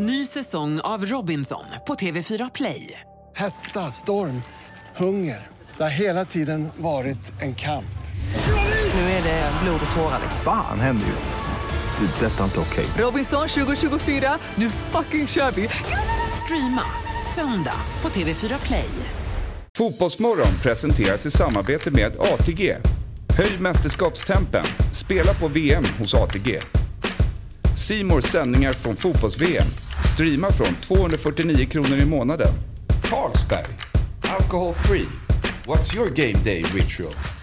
Ny säsong av Robinson på TV4 Play. Hetta, storm, hunger. Det har hela tiden varit en kamp. Nu är det blod och tårar. Fan händer just nu. Det. är Detta är inte okej. Robinson 2024, nu fucking kör vi! Streama söndag på TV4 Play. Fotbollsmorgon presenteras i samarbete med ATG. Höj mästerskapstempen. Spela på VM hos ATG. Simors sändningar från fotbolls-VM. Streama från 249 kronor i månaden. Carlsberg. Alcohol free. What's your game day ritual?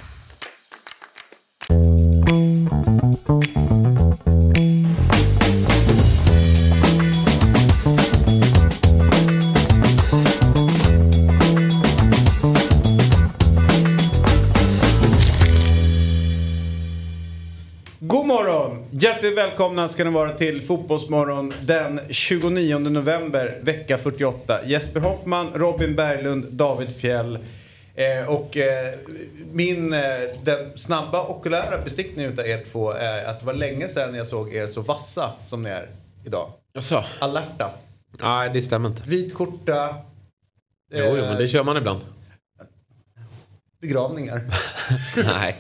Välkomna ska ni vara till Fotbollsmorgon den 29 november, vecka 48. Jesper Hoffman, Robin Berglund, David Fjell. Eh, och eh, min, eh, den snabba okulära besiktningen utav er två är att det var länge sedan jag såg er så vassa som ni är idag. Jaså? Alerta. Nej, det stämmer inte. Vit skjorta. Jo, jo, men det kör man ibland. Begravningar. Nej,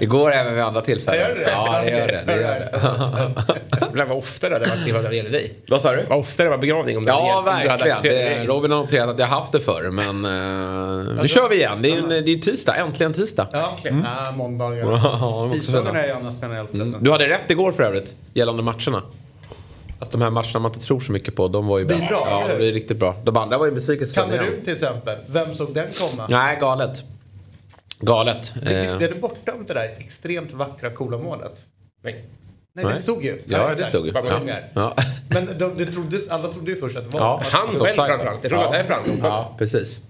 det går även vid andra tillfällen. Gör det? Ja, det gör det. det, gör det. Det var oftare det var när det gäller dig. Vad sa du? Vad oftare det var begravning om det Ja, hade hade verkligen. haft- Det, Robin har noterat att jag haft det förr, men uh, nu kör vi igen. Det är, en, det är tisdag, äntligen tisdag. Ja, okej. Ah, måndagar. Fina. är ju annars generellt sett. Du hade rätt igår för övrigt, gällande matcherna. Att de här matcherna man inte tror så mycket på, de var ju är bra. Ja, det är riktigt bra. De andra var ju besvikelse. Kamerun till exempel. Vem såg den komma? Nej, galet. Galet. Visst Eh, blev det borta om det där extremt vackra coola målet? Nej. Nej, Nej. det stod ju. Ja, det exakt. stod ju. Ja. Ja. Men de, det troddes, alla trodde ju först att det var. Ja, Han det själv framförallt. Jag trodde att det är framgång. Ja, precis.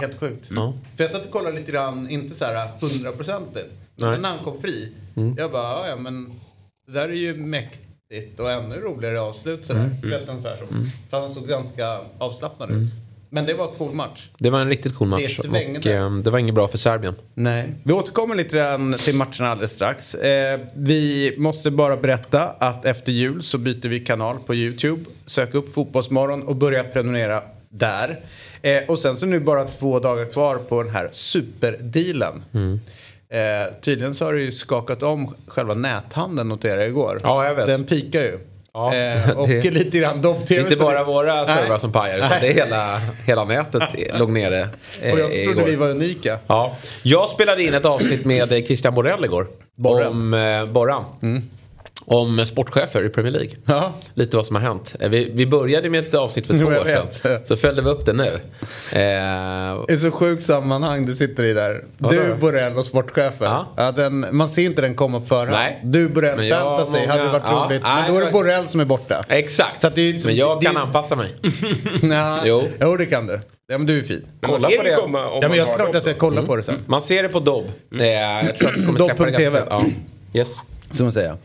helt sjukt. Ja. För jag satt och kollade lite grann, inte så här hundraprocentigt. Nej. Sen när han kom fri, Mm. jag bara, "Ja, men det där är ju mäktigt och ännu roligare avslut sådär. Mm. Vet ungefär så. För han såg ganska avslappnad ut. Men det var en cool match. Det var en riktigt cool Det match. svängde. Och, eh, det var inget bra för Serbien. Nej. Vi återkommer lite till matcherna alldeles strax. Eh, vi måste bara berätta att efter jul så byter vi kanal på YouTube. Sök upp Fotbollsmorgon och börja prenumerera där. Eh, och sen så nu bara två dagar kvar på den här superdealen. Eh, tydligen så har det ju skakat om själva näthandeln noterade jag igår. Ja, jag vet. Den pikar ju. Ja, eh, och det- lite grann Dobb-TV. Inte bara våra servrar som pajar utan Nej. det är hela, hela nätet låg nere eh, Och jag trodde igår. vi var unika. Ja. Jag spelade in ett avsnitt med eh, Christian Borrell igår. Borren. Om eh, Borran. Om sportchefer i Premier League. Ja. Lite vad som har hänt. Eh, Vi, vi började med ett avsnitt för två år sedan. Så följde vi upp det nu. Eh, Det är så sjukt sammanhang du sitter i där. Vadå du? Borrell och sportchefer. Ja. Ja. den, man ser inte den komma på förhand. Nej. Du, Borrell, jag fantasy många- hade varit ja, roligt. Men då är det det- Borrell som är borta. exakt. Så att det Men jag det- kan anpassa mig. Nja, Jo. jo. det kan du. Ja, men du är fin. Men Kolla på det det. komma om Ja, men jag ska jag ska kolla på det sen. Man ser det på Dobb. Eh, jag tror att det kommer släppa det ganska. Yes. Som man säger.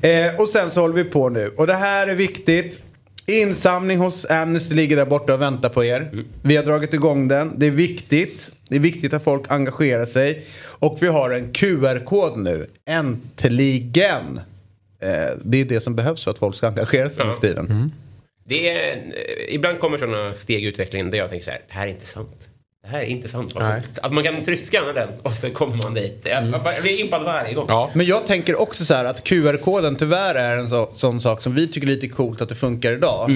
Eh, och sen så håller vi på nu. Och det här är viktigt. Insamling hos Amnesty ligger där borta och väntar på er. Vi har dragit igång den. Det är viktigt. Det är viktigt att folk engagerar sig. Och vi har en QR-kod nu. Äntligen! Eh, det är det som behövs för att folk ska engagera sig nu för tiden. Det är, eh, ibland kommer sådana steg i utvecklingen där jag tänker så här, det här är inte sant. Det här är inte sant. Vad Nej. Att man kan tryckskanna den och så kommer man dit. Jag, jag blir impad varje gång. Ja. Men jag tänker också så här att QR-koden tyvärr är en så, sån sak som vi tycker är lite coolt att det funkar idag.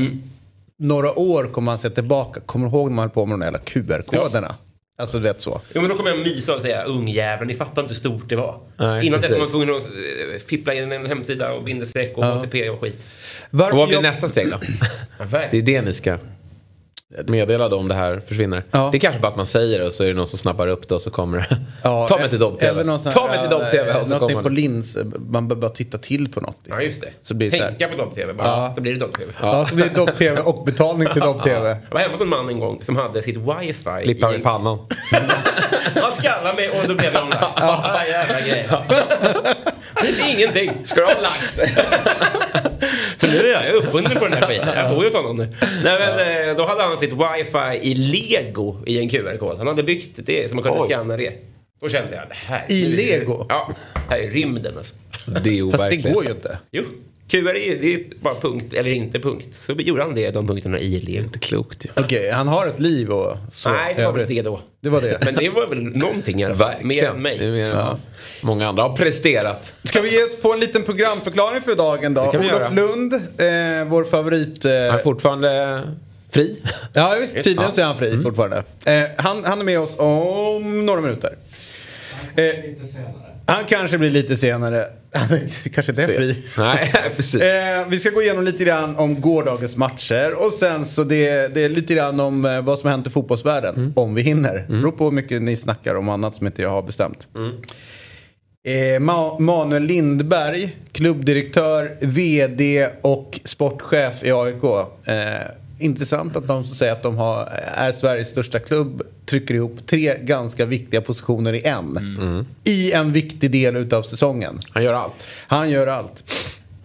Några år kommer man se tillbaka. Kommer du ihåg när man höll på med de där QR-koderna? Alltså du vet så. Jo men då kommer jag mysa och säga ungjäveln, ni fattar inte hur stort det var. Nej, Innan dess var man tvungen att eh, fippla in en hemsida och bindestreck och ATP och skit. Varför Och vad blir jag- nästa steg då? Ja, Det är det ni ska meddela då om det här försvinner. Ja. Det är kanske bara att man säger det och så är det någon som snappar upp det och så kommer det. Ja, Ta mig till Dobb-TV. Ta mig till Dobb-TV och så Någonting på lins. Man behöver bara titta till på något. liksom. Ja just det. Så blir det. Tänka på Dobb-TV bara, Ja. så blir det Dobb-TV. Ja, så blir det Dobb-TV och betalning till Dobb-TV. Jag var hemma hos en man en gång som hade sitt wifi Lippa i i pannan. Han skallade mig och då blev jag online. Ja, jävla grej. Det är ingenting. Ska du ha lax? Så nu är jag uppbunden på den här skiten. Jag bor ju hos honom nu. Nej, men, eh, då hade han sitt wifi i lego i en QR-kod. Han hade byggt det så man kunde Oj. scanna det. Då kände jag det här. I lego? Ja, det här är rymden alltså. Det är Fast det overkligt. går ju inte. Jo. QR är det är bara punkt eller inte punkt. Så gjorde han det, de punkterna i lego. Inte klokt ju. Okej, han har ett liv och så. Nej, det var väl det då. Det var det. Men det var väl någonting i alla fall. Mer än mig. Det är mer än vad många andra har presterat. Ska vi ge oss på en liten programförklaring för dagen då? Det kan vi Olof göra. Lund, eh, vår favorit... Eh, Han är fortfarande fri. ja visst, tydligen Ja. så är han fri fortfarande. Eh, han, han är med oss om några minuter. Eh, han kanske blir lite senare. Han kanske inte är fri. Nej, precis. Eh, vi ska gå igenom lite grann om gårdagens matcher och sen så det, det är lite grann om eh, vad som har hänt i fotbollsvärlden. Om vi hinner. Beror på hur mycket ni snackar om annat som inte jag har bestämt. Eh, Ma- Manuel Lindberg, klubbdirektör, vd och sportchef i AIK. Eh, intressant att de som säger att de har, är Sveriges största klubb trycker ihop tre ganska viktiga positioner i en. I en viktig del utav säsongen. Han gör allt. Han gör allt.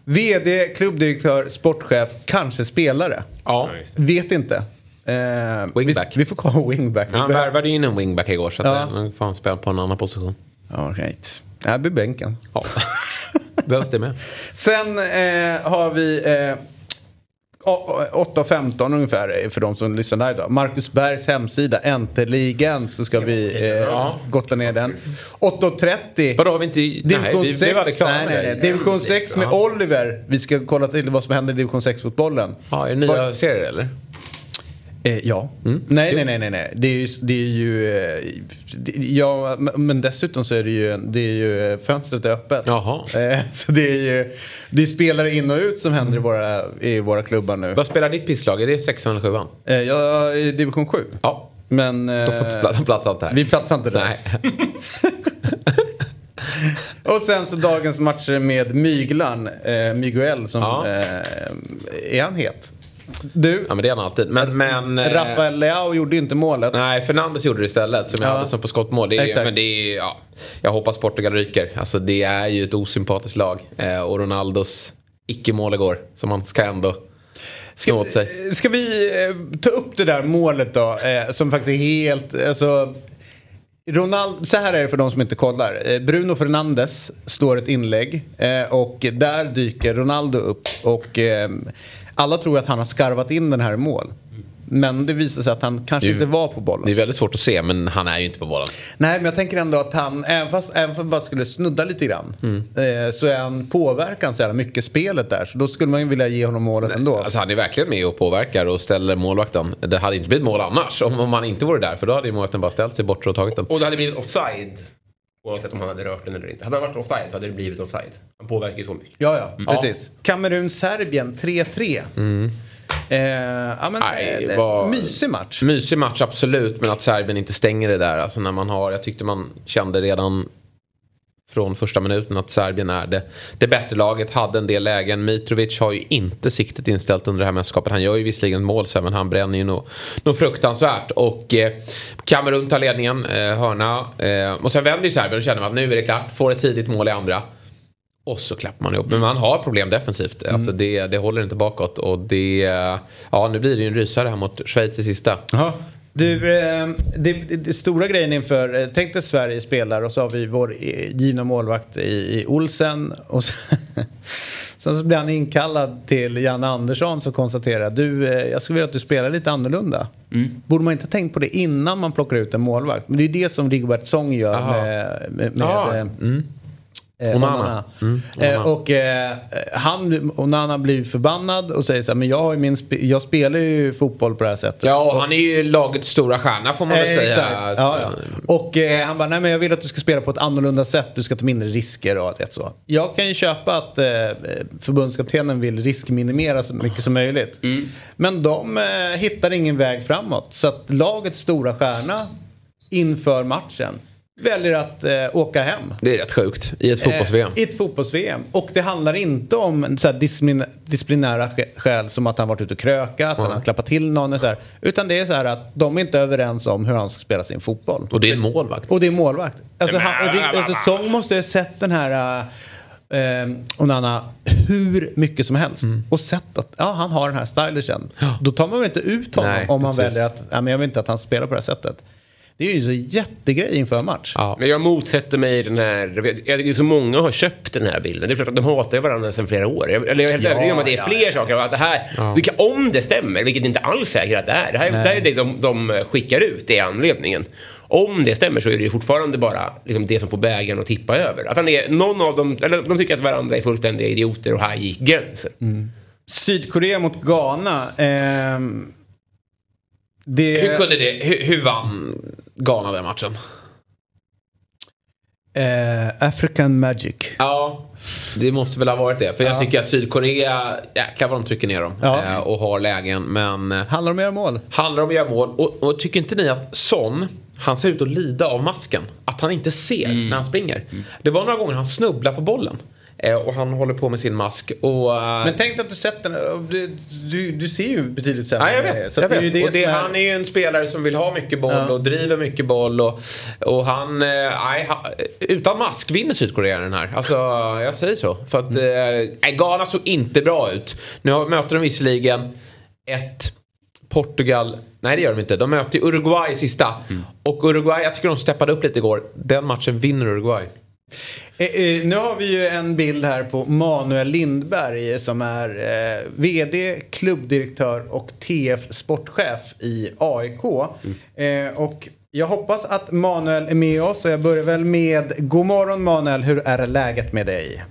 VD, klubbdirektör, sportchef, kanske spelare. Ja. Vet inte. Eh, Wingback. Vi, vi får kolla wingback. Han värvade in en wingback igår så att Ja. nu får han spela på en annan position. All right. Det här blir bänken. Ja. Behövs det med. Sen eh, har vi eh, 8.15 ungefär eh, för de som lyssnar där idag. Marcus Bergs hemsida, äntligen så ska vi eh, gotta ner den. 8.30. Vadå, har vi inte... Division nej, vi 6, blev aldrig klara nej, med nej, nej. Division 6 med Oliver. Vi ska kolla till vad som händer i Division 6-fotbollen. Ja, är det nya serier eller? Eh, ja. Nej, nej, nej, nej, nej. Det är ju... Det är ju eh, det, ja, men- dessutom så är det ju, det är ju eh, fönstret är öppet. Jaha. Eh, så det är ju det är spelare in och ut som händer i våra, i våra klubbar nu. Vad spelar ditt pisslag? Är det sexan eller sjuan? Eh, är i division 7. Ja. Men... Eh, Då får inte plats, plats allt här. vi platsar inte där. Nej. Och sen så dagens matcher med Myglan, eh, Miguel som... Ja. Eh, är han het? Du, Ja men det är han alltid. Men, men eh, Rafael Leao gjorde ju inte målet. Nej, Fernandes gjorde det istället som jag Ja. hade som på skottmål. Det är, Exakt. men det är, ja, jag hoppas Portugal ryker. Alltså det är ju ett osympatiskt lag. Eh, och Ronaldos icke-mål igår som han ska ändå sig. Ska vi eh, ta upp det där målet då? Eh, som faktiskt är helt... Alltså, Ronald, så här är det för de som inte kollar. Eh, Bruno Fernandes slår ett inlägg eh, och där dyker Ronaldo upp. Och eh, alla tror att han har skarvat in den här i mål. Men det visar sig att han kanske är- inte var på bollen. Det är väldigt svårt att se men han är ju inte på bollen. Nej, men jag tänker ändå att han, även fast, även fast han bara skulle snudda lite grann, Mm. eh, så är han påverkan så jävla mycket spelet där. Så då skulle man ju vilja ge honom målet ändå. Alltså han är verkligen med och påverkar och ställer målvakten. Det hade inte blivit mål annars om, om han inte vore där. För då hade ju målvakten bara ställt sig bort och tagit den. Och det hade blivit offside. Oavsett om han hade rört den eller inte. Hade han varit offside så hade det blivit offside. Han påverkar ju så mycket. Ja, ja, precis. Kamerun-Serbien 3-3. Eh, ja, men, Nej, det var- Mysig match. Mysig match absolut men att Serbien inte stänger det där. Alltså när man har, jag tyckte man kände redan från första minuten att Serbien är det, det bättre laget. Hade en del lägen. Mitrovic har ju inte siktet inställt under det här mästerskapet. Han gör ju visserligen mål sen men han bränner ju nog, nog fruktansvärt. Och eh, Kamerun tar ledningen, eh, hörna. Eh, och sen vänder ju Serbien och känner att nu är det klart. Får ett tidigt mål i andra. Och så klappar man ihop. Men man har problem defensivt. Alltså det, det håller inte bakåt. Och det... Ja, nu blir det ju en rysare här mot Schweiz i sista. Jaha. Du, eh, det, det, stora grejen inför, eh, tänk dig Sverige spelar och så har vi vår eh, givna målvakt i, i Olsen. Och sen, sen så blir han inkallad till Janne Andersson som konstaterar du, jag skulle vilja att du spelar lite annorlunda. Borde man inte ha tänkt på det innan man plockar ut en målvakt? Men det är det som Rigobert Song gör Aha. med, med, med Mm. Eh, Onana. Mm, Eh, och eh, han, Onana blir förbannad och säger så här, men jag, har min spe- jag spelar ju fotboll på det här sättet. Ja, och han är ju lagets stora stjärna får man väl Eh, säga. Ja, ja. Och eh, han bara, nej men jag vill att du ska spela på ett annorlunda sätt. Du ska ta mindre risker och det så. Jag kan ju köpa att eh, förbundskaptenen vill riskminimera så mycket som möjligt. Men de eh, hittar ingen väg framåt. Så att lagets stora stjärna inför matchen väljer att eh, åka hem. Det är rätt sjukt i ett fotbolls-VM. Eh, I ett fotbolls-VM. Och det handlar inte om så här disciplin, disciplinära sk- skäl som att han varit ute och krökat, att han har klappat till någon. Och så här, utan det är så här att de är inte överens om hur han ska spela sin fotboll. Och det är en målvakt. Och det är målvakt. Alltså, han, och alltså Song måste ha sett den här eh, Onana hur mycket som helst. Och sett att ja, han har den här stylishen. Ja. Då tar man väl inte ut honom Nej, om man precis. väljer att ja, men jag vill inte att han spelar på det här sättet. Det är ju så jättegrej inför match. Ja. Men jag motsätter mig den här... Jag tycker så många har köpt den här bilden. Det är klart att de hatar varandra sedan flera år. Jag, eller jag är helt Ja, övertygad om att det är ja, fler saker. Att det här, Ja. vilka, om det stämmer, vilket inte alls säkert att det är. Det här, det här är det de, de skickar ut, det är anledningen. Om det stämmer så är det ju fortfarande bara liksom, det som får bägaren att tippa över. Att han är, någon av dem, eller de tycker att varandra är fullständiga idioter och här gick gränsen. Sydkorea mot Ghana. ehm, det, Hur kunde det, hur, hur vann Ghana den matchen? eh, African Magic. Ja, det måste väl ha varit det. För jag Ja. tycker att Sydkorea, jäklar vad de trycker ner dem. Ja. Eh, och har lägen. Men eh, Handlar om att göra mål. handlar om att göra mål. Och, och tycker inte ni att Son, han ser ut att lida av masken? Att han inte ser när han springer. Det var några gånger han snubblar på bollen. Eh, och han håller på med sin mask. Och, eh, Men tänk dig att du sett den. Du, du, du ser ju betydligt sämre. Ja, jag vet. Jag att det är vet. och det, är- Han är ju en spelare som vill ha mycket boll Ja. och driver mycket boll. Och, och han, eh, nej, han, utan mask vinner Sydkorea den här. Alltså, jag säger så. För att eh, Ghana såg inte bra ut. Nu möter de visserligen ett Portugal. Nej det gör de inte. De möter Uruguay sista. Och Uruguay, jag tycker de steppade upp lite igår. Den matchen vinner Uruguay. Eh, eh, nu har vi ju en bild här på Manuel Lindberg som är eh, VD, klubbdirektör och TF sportchef i AIK. Eh, och jag hoppas att Manuel är med oss och jag börjar väl med God morgon Manuel, hur är läget med dig?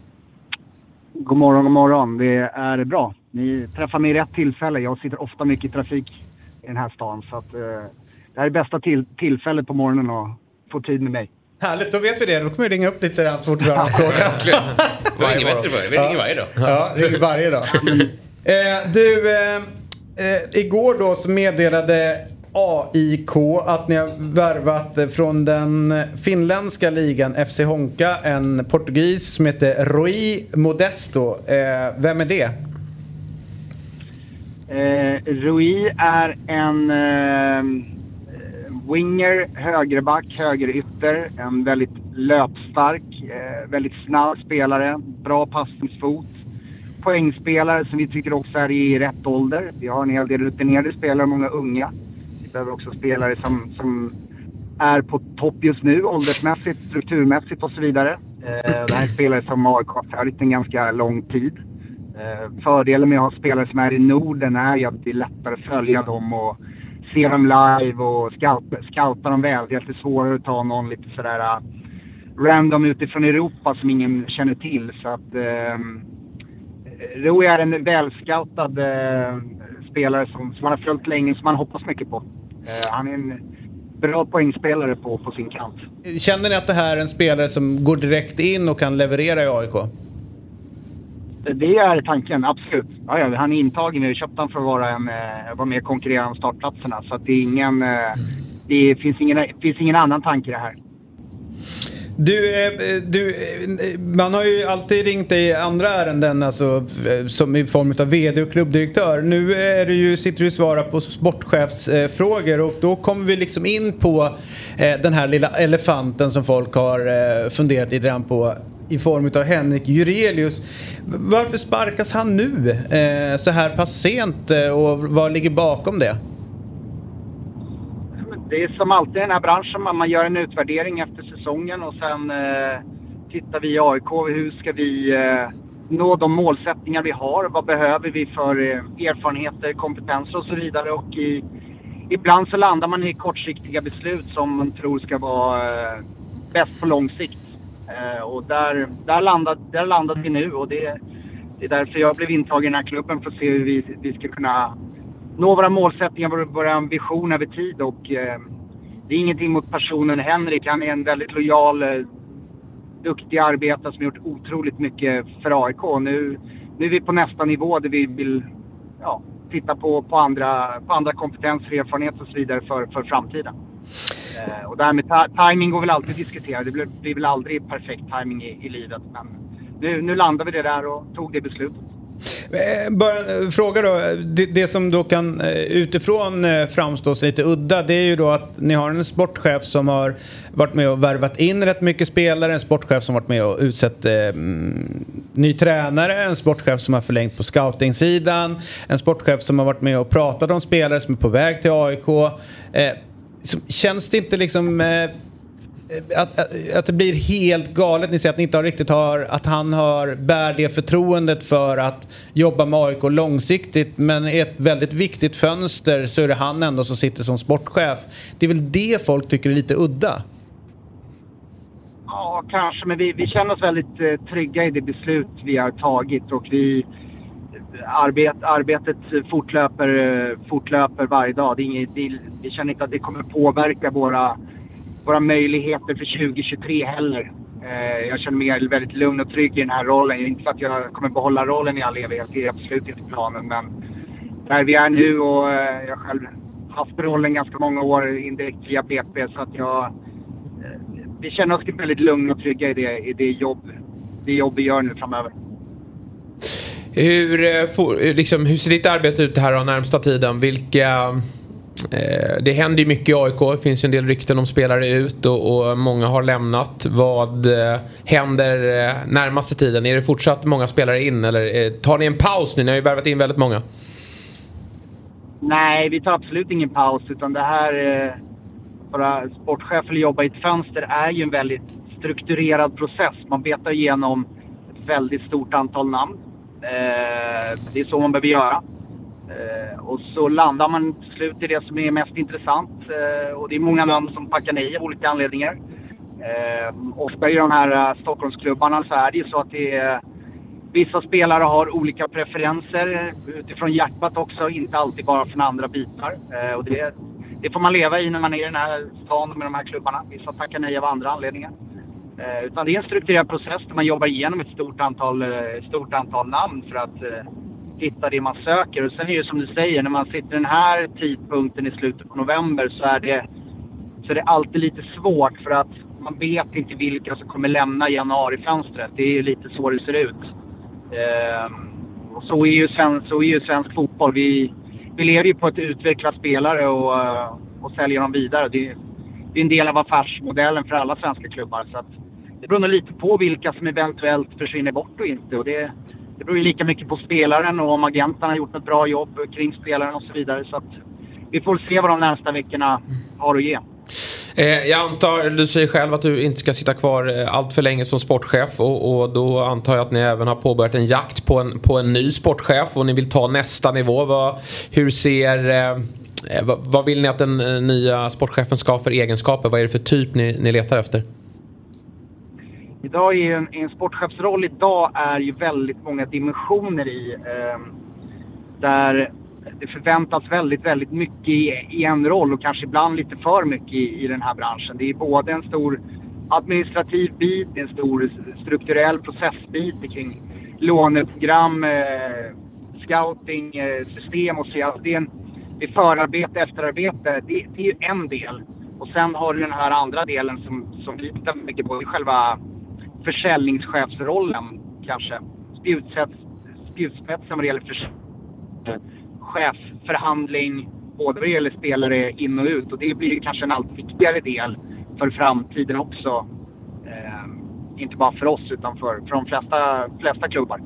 God morgon, god morgon. Det är bra. Ni träffar mig i rätt tillfälle. Jag sitter ofta mycket i trafik i den här stan. Så att, eh, det här är bästa till, tillfället på morgonen att få tid med mig. Härligt, då vet vi det. Då kommer vi ringa upp lite grann så fort vi har en fråga. Det var inget bättre för det. Vi ringer varje dag. Ja, det är varje dag. Eh, du, eh, eh, igår då så meddelade AIK att ni har värvat eh, från den finländska ligan FC Honka en portugis som heter Rui Modesto. Eh, vem är det? Eh, Rui är en eh, winger, högerback, högerytter. En väldigt löpstark, eh, väldigt snabb spelare. Bra passningsfot. Poängspelare som vi tycker också är i rätt ålder. Vi har en hel del rutinerade spelare många unga. Vi behöver också spelare som, som är på topp just nu åldersmässigt, strukturmässigt och så vidare. Eh, det här är spelare som AIK har följt en ganska lång tid. Eh, fördelen med att ha spelare som är i Norden är ju att det är lättare att följa dem och se dem live och scouta, scouta dem väl. Det är alltid svårare att ta någon lite sådär uh, random utifrån Europa som ingen känner till. Så att ehm, Rui är en välscoutad eh, spelare som, som man har följt länge, som man hoppas mycket på. Eh, han är en bra poängspelare på, på sin kant. Känner ni att det här är en spelare som går direkt in och kan leverera i AIK? Det är tanken, absolut. Ja, ja, han är intagen. Vi har köpt honom för att vara, en, eh, vara med och konkurrera om startplatserna. Så att det, är ingen, eh, det finns ingen, finns ingen annan tanke i det här. Du, eh, du, eh, man har ju alltid ringt dig i andra ärenden alltså, eh, som i form av VD och klubbdirektör. Nu är du ju, sitter du och svarar på sportchefsfrågor och då kommer vi liksom in på den här lilla elefanten som folk har funderat lite grann på i form av Henrik Jurelius. Varför sparkas han nu eh, så här pass sent eh, och vad ligger bakom det? Det är som alltid i den här branschen. Man, man gör en utvärdering efter säsongen och sen eh, tittar vi i AIK. Hur ska vi eh, nå de målsättningar vi har? Vad behöver vi för eh, erfarenheter, kompetenser och så vidare? Och i, ibland så landar man i kortsiktiga beslut som man tror ska vara eh, bäst på lång sikt. Eh, och där, där, landade, där landade vi nu och det, det är därför jag blev intagen i den här klubben för att se hur vi, vi ska kunna nå våra målsättningar, våra, våra ambitioner över tid. Och, eh, det är ingenting mot personen Henrik. Han är en väldigt lojal, eh, duktig arbetare som har gjort otroligt mycket för AIK. Nu, nu är vi på nästa nivå där vi vill ja, titta på, på, andra, på andra kompetenser, erfarenheter och så vidare för, för framtiden. Eh, och det här med timing går väl alltid att diskutera. Det blir, blir väl aldrig perfekt timing i, i livet. Men nu, nu landade vi det där och tog det beslutet. Eh, bara en eh, fråga då. Det, det som då kan eh, utifrån framstå som lite udda det är ju då att ni har en sportchef som har varit med och värvat in rätt mycket spelare. En sportchef som varit med och utsett eh, mm, ny tränare. En sportchef som har förlängt på scoutingsidan. En sportchef som har varit med och pratat om spelare som är på väg till AIK. Eh, Liksom, känns det inte liksom eh, eh att, att, att, det blir helt galet. Ni säger att ni inte har riktigt har, att han har, bär det förtroendet för att jobba med AIK långsiktigt. Men i ett väldigt viktigt fönster så är det han ändå som sitter som sportchef. Det är väl det folk tycker är lite udda? Ja, kanske. Men vi, vi känner oss väldigt eh, trygga i det beslut vi har tagit och vi arbet, arbetet fortlöper, fortlöper varje dag. Det är inget, det, vi känner inte att det kommer påverka våra våra möjligheter för 2023 heller. Eh, jag känner mig väldigt lugn och trygg i den här rollen. Inte för att jag kommer behålla rollen i all evighet, det är absolut inte planen. Men där vi är nu och eh, jag själv haft rollen ganska många år indirekt via BP så att jag... Eh, vi känner oss väldigt lugna och trygga i det, i det, jobb, det jobb vi gör nu framöver. Hur, eh, eh, liksom, hur ser ditt arbete ut här den närmsta tiden? Vilka Eh, det händer ju mycket i AIK. Det finns ju en del rykten om spelare ut och, och många har lämnat. Vad eh, händer eh, närmaste tiden? Är det fortsatt många spelare in eller eh, tar ni en paus nu? Ni har ju värvat in väldigt många. Nej, vi tar absolut ingen paus utan det här... Våra sportchefer jobba i ett fönster är ju en väldigt strukturerad process. Man betar igenom ett väldigt stort antal namn. Eh, det är så man behöver göra. Eh, och så landar man till slut i det som är mest intressant. Eh, och det är många namn som packar nej av olika anledningar. Eh, ofta i de här uh, Stockholmsklubbarna så är det ju så att det är, vissa spelare har olika preferenser utifrån hjärtat också, inte alltid bara från andra bitar. Eh, och det, det, får man leva i när man är i den här stan med de här klubbarna. Vissa tackar nej av andra anledningar. Eh, utan det är en strukturerad process där man jobbar igenom ett stort antal, eh, stort antal namn för att eh, hitta det man söker. Och sen är det som du säger, när man sitter den här tidpunkten i slutet på november så är det, så är det alltid lite svårt för att man vet inte vilka som kommer lämna januarifönstret. Det är ju lite så det ser ut. Eh, och så är ju svensk, så är ju svensk fotboll. Vi, vi lever ju på att utveckla spelare och, eh, och sälja dem vidare. Det, det är en del av affärsmodellen för alla svenska klubbar. Så att det beror nog lite på vilka som eventuellt försvinner bort och inte. Och det, det beror ju lika mycket på spelaren och om agenten har gjort ett bra jobb kring spelaren och så vidare. Så att vi får se vad de närmsta veckorna har att ge. Eh, jag antar, du säger själv att du inte ska sitta kvar eh, allt för länge som sportchef och, och, då antar jag att ni även har påbörjat en jakt på en, på en ny sportchef och ni vill ta nästa nivå. Vad, hur ser, eh, eh vad, vad, vill ni att den nya sportchefen ska ha för egenskaper? Vad är det för typ ni, ni letar efter? Idag är en, en sportchefsroll idag är ju väldigt många dimensioner i. Eh, där det förväntas väldigt, väldigt mycket i, i, en roll och kanske ibland lite för mycket i, i den här branschen. Det är både en stor administrativ bit, en stor strukturell processbit kring låneprogram, eh, scouting, eh, system och så. vidare. det, är en, det är förarbete, efterarbete. Det, det är ju en del. Och sen har du den här andra delen som, som vi tittar mycket på, Det är själva försäljningschefsrollen kanske. Spjutspets, spjutspetsen vad det gäller för, chefförhandling, både vad det gäller spelare in och ut. Och det blir kanske en allt viktigare del för framtiden också. Eh, inte bara för oss utan för, för de flesta, flesta klubbar.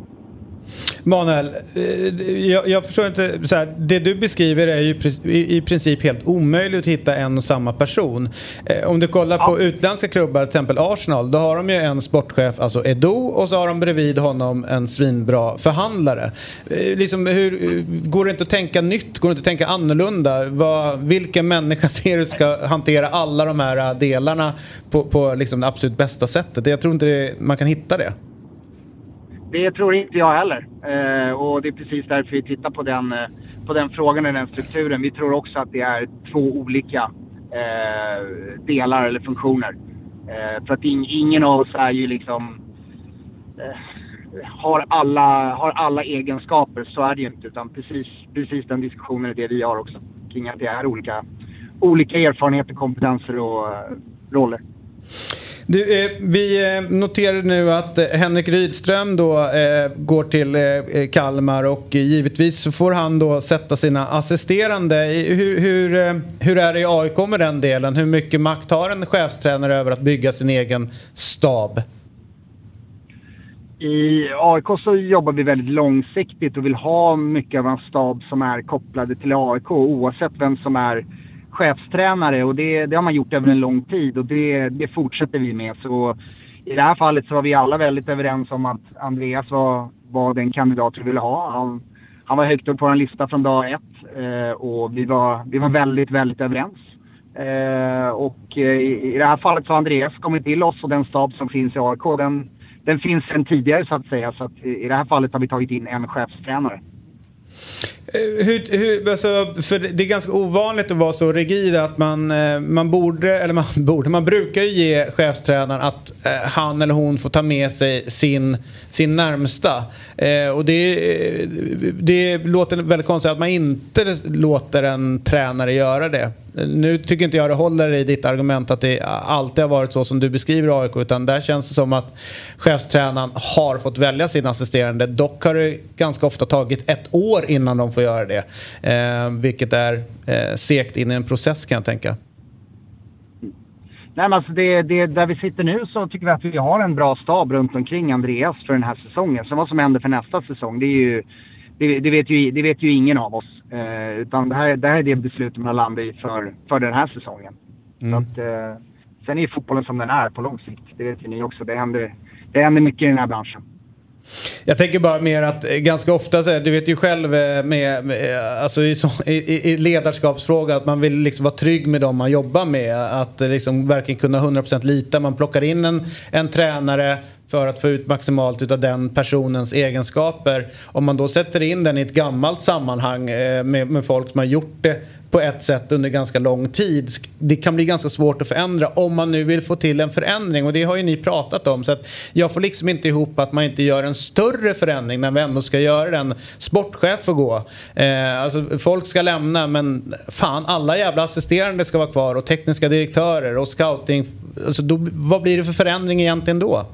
Manuel, eh, jag, jag, förstår inte. Så här, det du beskriver är ju i, princip helt omöjligt att hitta en och samma person. Eh, om du kollar ja. på utländska klubbar, till exempel Arsenal, då har de ju en sportchef, alltså Edo, och så har de bredvid honom en svinbra förhandlare. Eh, liksom, hur, går det inte att tänka nytt? Går det inte att tänka annorlunda? Vad, vilken människa ser du ska hantera alla de här delarna på, på liksom det absolut bästa sättet? Jag tror inte det, man kan hitta det. Det tror inte jag heller. Eh, och det är precis därför vi tittar på den, eh, på den frågan och den strukturen. Vi tror också att det är två olika eh, delar eller funktioner. Eh, för att in, ingen av oss är ju liksom... Eh, har, alla, har alla egenskaper, så är det ju inte. Utan precis, precis den diskussionen är det vi har också. Kring att det är olika, olika erfarenheter, kompetenser och eh, roller. Du, eh, vi eh, noterar nu att eh, Henrik Rydström då eh, går till eh, eh Kalmar och givetvis får han då sätta sina assisterande. Hur, hur, eh, hur är det i AIK med den delen? Hur mycket makt har en chefstränare över att bygga sin egen stab? I AIK så jobbar vi väldigt långsiktigt och vill ha mycket av en stab som är kopplade till AIK oavsett vem som är chefstränare och det, det har man gjort över en lång tid och det, det fortsätter vi med. Så i det här fallet så var vi alla väldigt överens om att Andreas var, var den kandidat vi ville ha. Han, han var högt upp på vår lista från dag ett eh, och vi var, vi var väldigt, väldigt överens. Eh, och eh, i, i det här fallet så har Andreas kommit till oss och den stab som finns i AIK den, den finns sedan tidigare så att säga. Så att i det här fallet har vi tagit in en chefstränare. Eh, hur, hur, alltså, för det är ganska ovanligt att vara så rigid att man, eh, man borde, eller man borde, man brukar ju ge chefstränaren att eh, han eller hon får ta med sig sin, sin närmsta. Eh, och det, eh, det låter väldigt konstigt att man inte låter en tränare göra det. Nu tycker inte jag det håller i ditt argument att det alltid har varit så som du beskriver AIK utan där känns det som att chefstränaren har fått välja sin assisterande. Dock har det ganska ofta tagit ett år innan de får göra det. Eh, vilket är eh, segt in i en process kan jag tänka. Nej, men alltså det, det, där vi sitter nu så tycker vi att vi har en bra stab runt omkring Andreas för den här säsongen. Så vad som händer för nästa säsong, det, är ju, det, det vet, ju, det vet ju ingen av oss. Eh, utan det här, det här är det beslutet man har landat i för, för den här säsongen. Mm. Så att, eh, sen är fotbollen som den är på lång sikt. Det vet ju ni också. Det händer, det händer mycket i den här branschen. Jag tänker bara mer att eh, ganska ofta, så här, du vet ju själv eh, med, med eh, alltså i, i, i ledarskapsfråga att man vill liksom vara trygg med dem man jobbar med. Att liksom verkligen kunna 100% lita. Man plockar in en, en tränare för att få ut maximalt av den personens egenskaper. Om man då sätter in den i ett gammalt sammanhang med, med folk som har gjort det på ett sätt under ganska lång tid. Det kan bli ganska svårt att förändra om man nu vill få till en förändring och det har ju ni pratat om. Så att jag får liksom inte ihop att man inte gör en större förändring när vi ändå ska göra den. Sportchef får gå. Eh, alltså, folk ska lämna men fan alla jävla assisterande ska vara kvar och tekniska direktörer och scouting. Alltså, då, vad blir det för förändring egentligen då?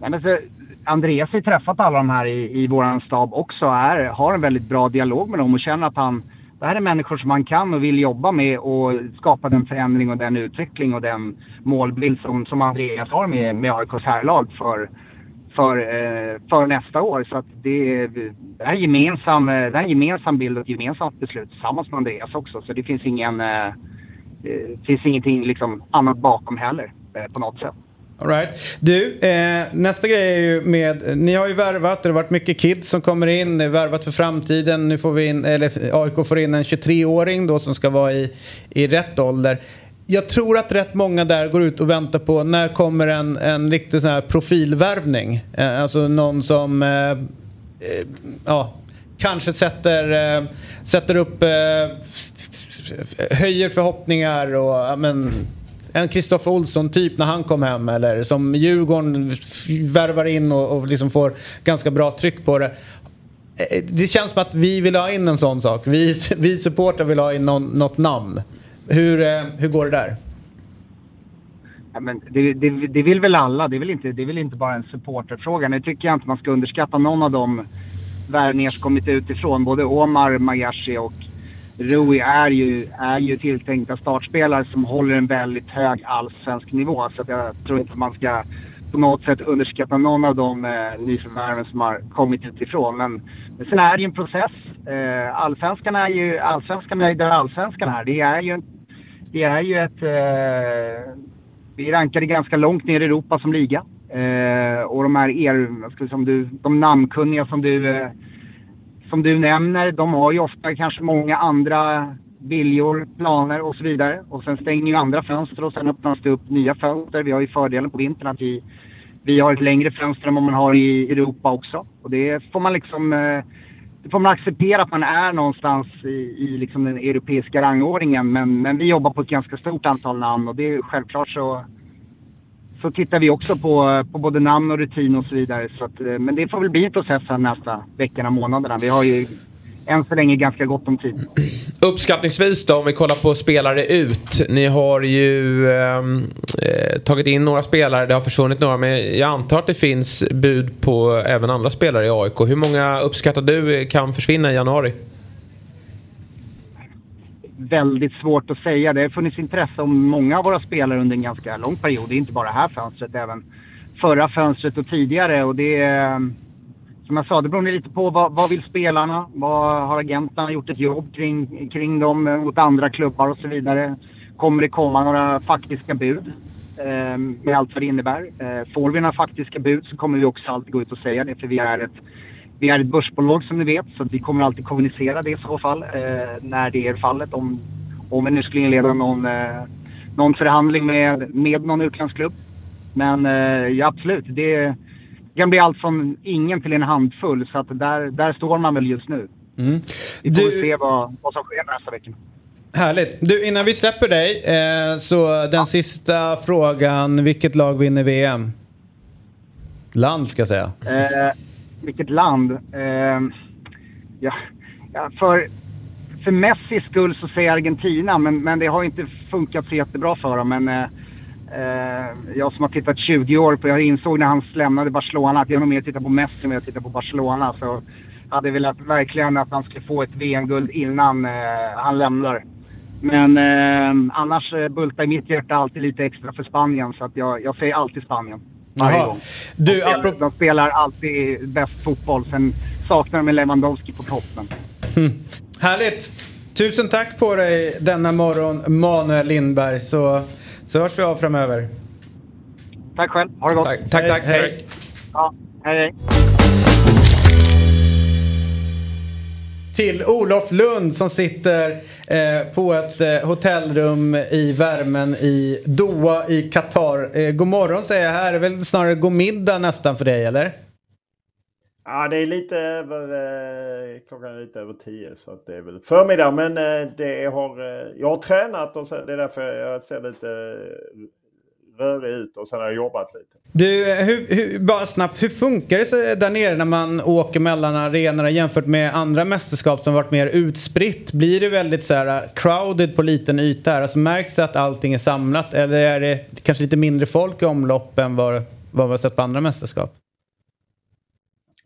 Nej, men så, Andreas har ju träffat alla de här i, i vår stab också. och har en väldigt bra dialog med dem och känner att han det här är människor som man kan och vill jobba med och skapa den förändring och den utveckling och den målbild som, som Andreas har med, med AIKs herrlag för, för, eh, för nästa år. Så att det, det, här är gemensam, eh, det är en gemensam bild och ett gemensamt beslut tillsammans med Andreas också. Så det finns ingen, det finns ingenting liksom annat bakom heller på något sätt. All right. Du, eh, nästa grej är ju med, ni har ju värvat, det har varit mycket kids som kommer in, värvat för framtiden. Nu får vi in, eller AIK får in en 23-åring då som ska vara i, i rätt ålder. Jag tror att rätt många där går ut och väntar på när kommer en, en riktig sån här profilvärvning. Eh, alltså någon som, eh, eh ja, kanske sätter, eh, sätter upp, eh, höjer förhoppningar och men, en Kristoffer Olsson typ när han kom hem eller som Djurgården värvar in och, och liksom får ganska bra tryck på det. Eh, det känns som att vi vill ha in en sån sak. Vi, vi supportrar vill ha in någon, något namn. Hur, eh, hur går det där? Ja, men det, det, det, vill väl alla. Det är väl, inte, det är väl inte bara en supporterfråga. Nu tycker jag inte man ska underskatta någon av de värvningar som kommit utifrån. Både Omar Magashi och Rui är ju, är ju tilltänkta startspelare som håller en väldigt hög allsvensk nivå. Så jag tror inte man ska på något sätt underskatta någon av de eh, nyförvärven som har kommit utifrån. Men, men sen är det ju en process. Eh, allsvenskan är ju allsvenskan är där allsvenskan är. Det är ju, det är ju ett... Eh, vi rankade ganska långt ner i Europa som liga. Eh, och de här er, som du, de namnkunniga som du eh, som du nämner, de har ju ofta kanske många andra viljor, planer och så vidare. Och sen stänger ju andra fönster och sen öppnas det upp nya fönster. Vi har ju fördelen på vintern att vi, vi har ett längre fönster än vad man har i Europa också. Och det får man liksom eh, det får man acceptera att man är någonstans i, i liksom den europeiska rangordningen. Men, men vi jobbar på ett ganska stort antal namn och det är självklart så så tittar vi också på, på både namn och rutin och så vidare. Så att, eh, men det får väl bli en process här nästa veckorna, månaderna. Vi har ju än så länge ganska gott om tid. Uppskattningsvis då, om vi kollar på spelare ut. Ni har ju ehm, eh, tagit in några spelare, det har försvunnit några. Men jag antar att det finns bud på även andra spelare i AIK. Hur många uppskattar du eh, kan försvinna i januari? Väldigt svårt att säga. Det har funnits intresse om många av våra spelare under en ganska lång period. Det är inte bara det här fönstret, även förra fönstret och tidigare. Och det är, som jag sa, det beror lite på vad, vad vill spelarna? Vad har agenterna gjort ett jobb kring, kring dem eh, mot andra klubbar och så vidare? Kommer det komma några faktiska bud? Eh, med allt vad det innebär. Eh, får vi några faktiska bud så kommer vi också alltid gå ut och säga det för vi är ett, vi är ett börsbolag som ni vet så vi kommer alltid kommunicera det i så fall eh, när det är fallet. Om, om vi nu skulle inleda någon, eh, någon förhandling med, med någon utländsk klubb. Men eh, ja, absolut, det kan bli allt från ingen till en handfull. Så att där, där står man väl just nu. Mm. Vi får Du- se vad, vad som sker nästa vecka. Härligt. Du, innan vi släpper dig, eh, så den sista frågan. Vilket lag vinner VM? Land ska jag säga. Eh, vilket land? Eh, ja, ja, för, för Messis skull så säger jag Argentina, men, men det har inte funkat så jättebra för dem. Men, eh, eh jag som har tittat 20 år på, jag insåg när han lämnade Barcelona att jag nog mer tittar på Messi än jag tittar på Barcelona. Så hade velat verkligen att han skulle få ett VM-guld innan eh, han lämnar. Men eh, annars eh, bultar i mitt hjärta alltid lite extra för Spanien, så att jag, jag säger alltid Spanien. Varje Jaha. gång. Du, de, spelar, de spelar alltid bäst fotboll. Sen saknar de en Lewandowski på toppen. Härligt. Tusen tack på dig denna morgon, Manuel Lindberg. Så, så hörs vi av framöver. Tack själv. Ha det gott. Tack, tack. tack. Hej. Hej. Ja, hej, hej. Till Olof Lund som sitter eh, på ett eh, hotellrum i värmen i Doha i Qatar. Eh, god morgon säger jag här. Det är väl snarare god middag nästan för dig eller? Ja, det är lite över... Eh, klockan är lite över tio så att det är väl förmiddag. Men eh, det har, eh, jag har tränat och så, det är därför jag ser lite eh, rörig ut och sen har jag jobbat lite. Du, hur, hur, bara snabbt, hur funkar det där nere när man åker mellan arenorna jämfört med andra mästerskap som varit mer utspritt? Blir det väldigt så här uh, crowded på liten yta här? Alltså märks det att allting är samlat eller är det kanske lite mindre folk i omlopp än vad, vad vi har sett på andra mästerskap?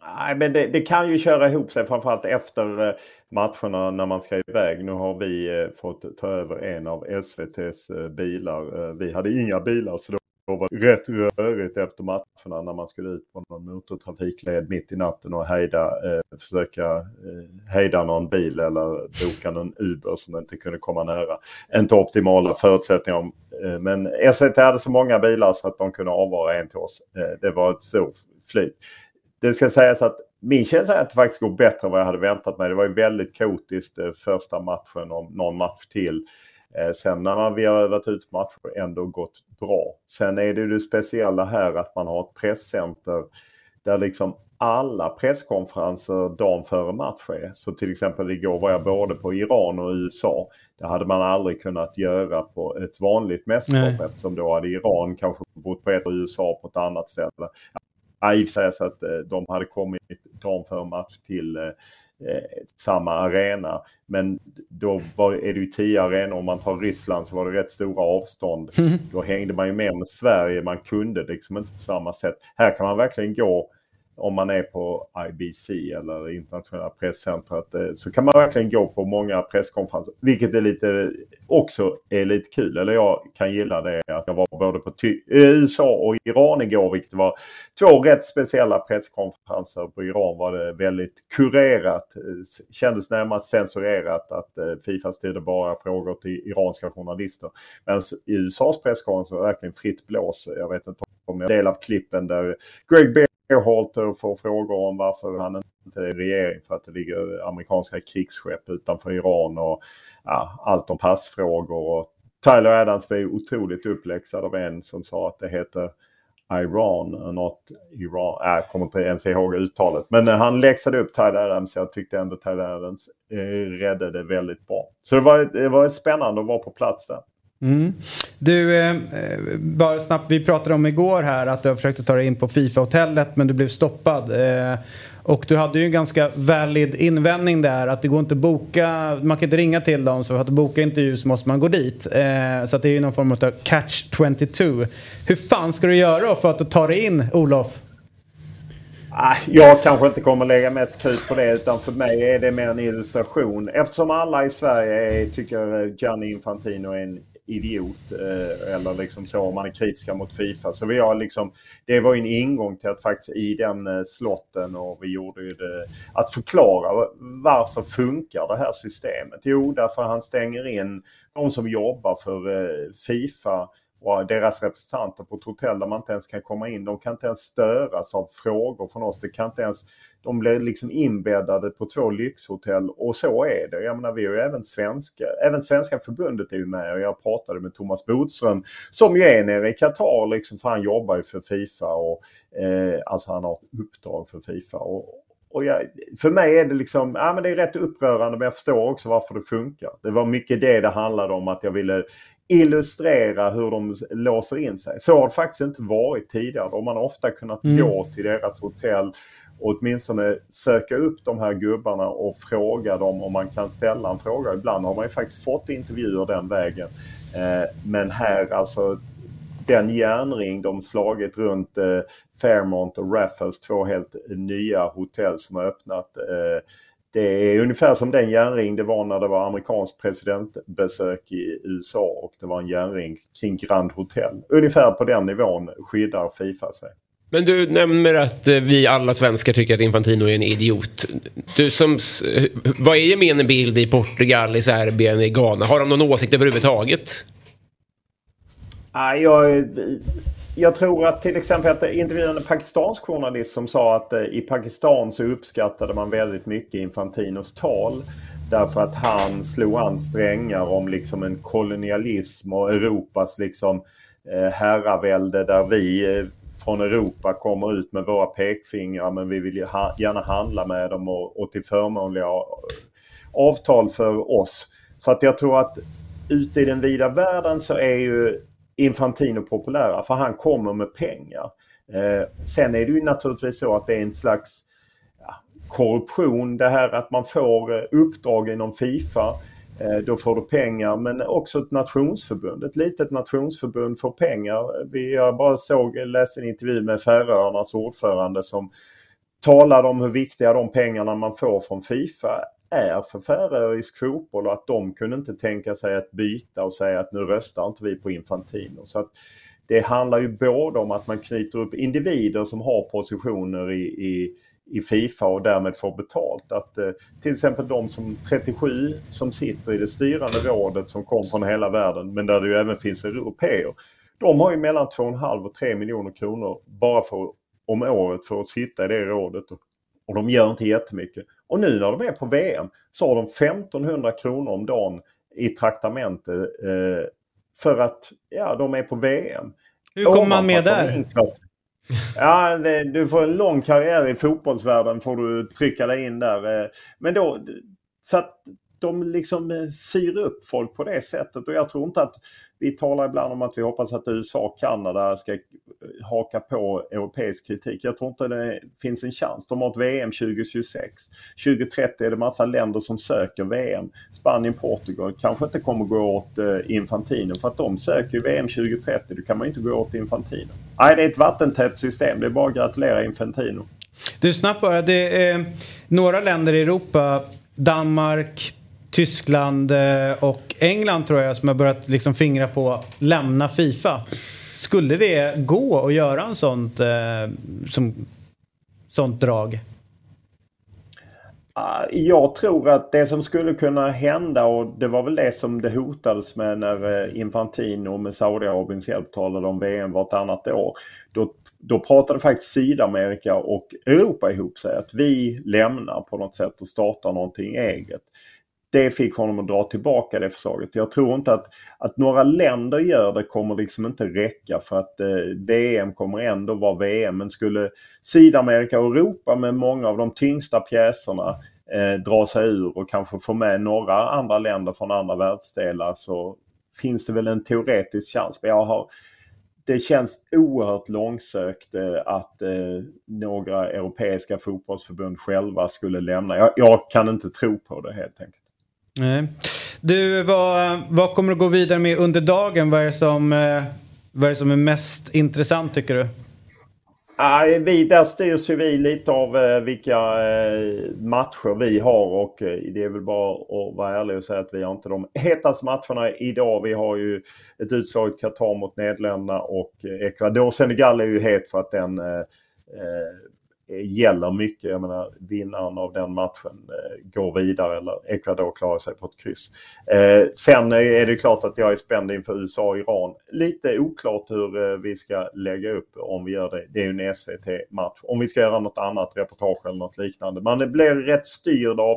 Nej, men det, det kan ju köra ihop sig framförallt efter eh, matcherna när man ska iväg. Nu har vi eh, fått ta över en av SVTs eh, bilar. Vi hade inga bilar så det var rätt rörigt efter matcherna när man skulle ut på någon motortrafikled mitt i natten och hejda, eh, försöka eh, hejda någon bil eller boka någon Uber som inte kunde komma nära. Inte optimala förutsättningar. Men SVT hade så många bilar så att de kunde avvara en till oss. Det var ett stort flyt. Det ska sägas att min känsla är att det faktiskt går bättre än vad jag hade väntat mig. Det var ju väldigt kaotiskt eh, första matchen och någon match till. Eh, sen när vi har övat ut matcher ändå gått bra. Sen är det ju det speciella här att man har ett presscenter där liksom alla presskonferenser dagen före match är. Så till exempel igår var jag både på Iran och USA. Det hade man aldrig kunnat göra på ett vanligt mästerskap eftersom då hade Iran kanske bott på ett och USA på ett annat ställe. I och så att eh, de hade kommit dagen före match till eh, samma arena. Men då var, är det ju tio arenor. Om man tar Ryssland så var det rätt stora avstånd. Då hängde man ju med med Sverige. Man kunde liksom inte på samma sätt. Här kan man verkligen gå om man är på IBC eller internationella presscentret eh, så kan man verkligen gå på många presskonferenser. Vilket är lite, också är lite kul. Eller jag kan gilla det att jag var både på Ty- eh, USA och Iran igår. Vilket var två rätt speciella presskonferenser. På Iran var det väldigt kurerat. Eh, kändes närmast censurerat att Fifa styrde bara frågor till iranska journalister. Men i USAs presskonferens var det verkligen fritt blås. Jag vet inte om jag del av klippen där Greg Berhalter får frågor om varför han inte är i regering för att det ligger amerikanska krigsskepp utanför Iran och ja, allt om passfrågor. Och Tyler Adams var ju otroligt uppläxad av en som sa att det heter Iran not Iran. Äh, jag kommer inte ens ihåg uttalet. Men eh, han läxade upp Tyler Adams. Jag tyckte ändå Tyler Adams eh, räddade det väldigt bra. Så det var, det var spännande att vara på plats där. Mm. Du, eh, bara snabbt, vi pratade om igår här att du har försökt att ta dig in på Fifa-hotellet men du blev stoppad. Eh, och du hade ju en ganska valid invändning där att det går inte att boka, man kan inte ringa till dem så för att boka intervju så måste man gå dit. Eh, så att det är ju någon form av catch 22. Hur fan ska du göra för att ta dig in, Olof? Ah, jag kanske inte kommer lägga mest krut på det utan för mig är det mer en illustration. Eftersom alla i Sverige är, tycker Gianni Infantino är en idiot. Eh, eller liksom så om man är kritiska mot Fifa. Så vi har liksom, det var ju en ingång till att faktiskt i den eh, slotten och vi gjorde ju det. Att förklara varför funkar det här systemet? Jo, därför han stänger in de som jobbar för eh, Fifa och deras representanter på ett hotell där man inte ens kan komma in. De kan inte ens störas av frågor från oss. Det kan inte ens, de blir liksom inbäddade på två lyxhotell och så är det. Jag menar vi är ju även svenska, även Svenska förbundet är ju med och jag pratade med Thomas Bodström som ju är nere i Qatar liksom för han jobbar ju för Fifa och eh, alltså han har ett uppdrag för Fifa. Och, och jag, för mig är det liksom, ja men det är rätt upprörande men jag förstår också varför det funkar. Det var mycket det det handlade om att jag ville illustrera hur de låser in sig. Så har det faktiskt inte varit tidigare. De har ofta kunnat mm. gå till deras hotell och åtminstone söka upp de här gubbarna och fråga dem om man kan ställa en fråga. Ibland har man ju faktiskt fått intervjuer den vägen. Eh, men här alltså den järnring de slagit runt eh, Fairmont och Raffles, två helt nya hotell som har öppnat. Eh, det är ungefär som den järnring det var när det var amerikanskt presidentbesök i USA och det var en järnring kring Grand Hotel. Ungefär på den nivån skyddar Fifa sig. Men du nämner att eh, vi alla svenskar tycker att Infantino är en idiot. Du som, vad är gemene bild i Portugal, i Serbien, i Ghana? Har de någon åsikt överhuvudtaget? Nej, jag, jag tror att till exempel att intervjuade en pakistansk journalist som sa att eh, i Pakistan så uppskattade man väldigt mycket Infantinos tal. Därför att han slog an strängar om liksom en kolonialism och Europas liksom eh, herravälde där vi eh, från Europa kommer ut med våra pekfingrar men vi vill gärna handla med dem och, och till förmånliga avtal för oss. Så att jag tror att ute i den vida världen så är ju Infantino populära för han kommer med pengar. Eh, sen är det ju naturligtvis så att det är en slags ja, korruption det här att man får eh, uppdrag inom Fifa. Eh, då får du pengar men också ett nationsförbund. Ett litet nationsförbund får pengar. Vi, jag bara såg, läste en intervju med Färöarnas ordförande som talade om hur viktiga de pengarna man får från Fifa är för färöisk fotboll och att de kunde inte tänka sig att byta och säga att nu röstar inte vi på Infantino. Så att det handlar ju både om att man knyter upp individer som har positioner i, i, i Fifa och därmed får betalt. Att eh, till exempel de som 37 som sitter i det styrande rådet som kom från hela världen men där det ju även finns europeer. De har ju mellan 2,5 och 3 miljoner kronor bara för, om året för att sitta i det rådet. Och de gör inte jättemycket. Och nu när de är på VM så har de 1500 kronor om dagen i traktamente eh, för att ja, de är på VM. Hur kommer man med där? Ja, det, du får en lång karriär i fotbollsvärlden får du trycka dig in där. Eh, men då, så att de liksom eh, syr upp folk på det sättet och jag tror inte att vi talar ibland om att vi hoppas att USA och Kanada ska eh, haka på europeisk kritik. Jag tror inte det finns en chans. De har ett VM 2026. 2030 är det massa länder som söker VM. Spanien, Portugal kanske inte kommer gå åt eh, Infantino för att de söker VM 2030. Då kan man inte gå åt Infantino. Nej, det är ett vattentätt system. Det är bara att gratulera Infantino. Du, snabbt bara. Det är några länder i Europa Danmark, Tyskland eh, och England tror jag som har börjat liksom fingra på lämna Fifa. Skulle det gå att göra en sånt, eh, som, sånt drag? Ah, jag tror att det som skulle kunna hända och det var väl det som det hotades med när eh, Infantino med Saudiarabiens hjälp talade om VM vartannat år. Då, då pratade faktiskt Sydamerika och Europa ihop sig att vi lämnar på något sätt och startar någonting eget det fick honom att dra tillbaka det förslaget. Jag tror inte att, att några länder gör det kommer liksom inte räcka för att eh, VM kommer ändå vara VM. Men skulle Sydamerika och Europa med många av de tyngsta pjäserna eh, dra sig ur och kanske få med några andra länder från andra världsdelar så finns det väl en teoretisk chans. Men jag har, det känns oerhört långsökt eh, att eh, några europeiska fotbollsförbund själva skulle lämna. Jag, jag, kan inte tro på det helt enkelt. Nej. Du, vad, vad kommer du gå vidare med under dagen? Vad är, det som, eh, vad är det som är mest intressant tycker du? Nej, vi, där styrs ju vi lite av eh, vilka eh, matcher vi har och eh, det är väl bara att vara ärlig och säga att vi har inte de hetaste matcherna idag. Vi har ju ett utslag i Qatar mot Nederländerna och eh, Ecuador. Senegal är ju het för att den eh, Eh, gäller mycket. Jag menar vinnaren av den matchen eh, går vidare eller Ecuador klarar sig på ett kryss. Eh, sen eh, är det klart att jag är spänd inför USA och Iran. Lite oklart hur eh, vi ska lägga upp om vi gör det. Det är ju en SVT-match. Om vi ska göra något annat reportage eller något liknande. Man blir rätt styrd av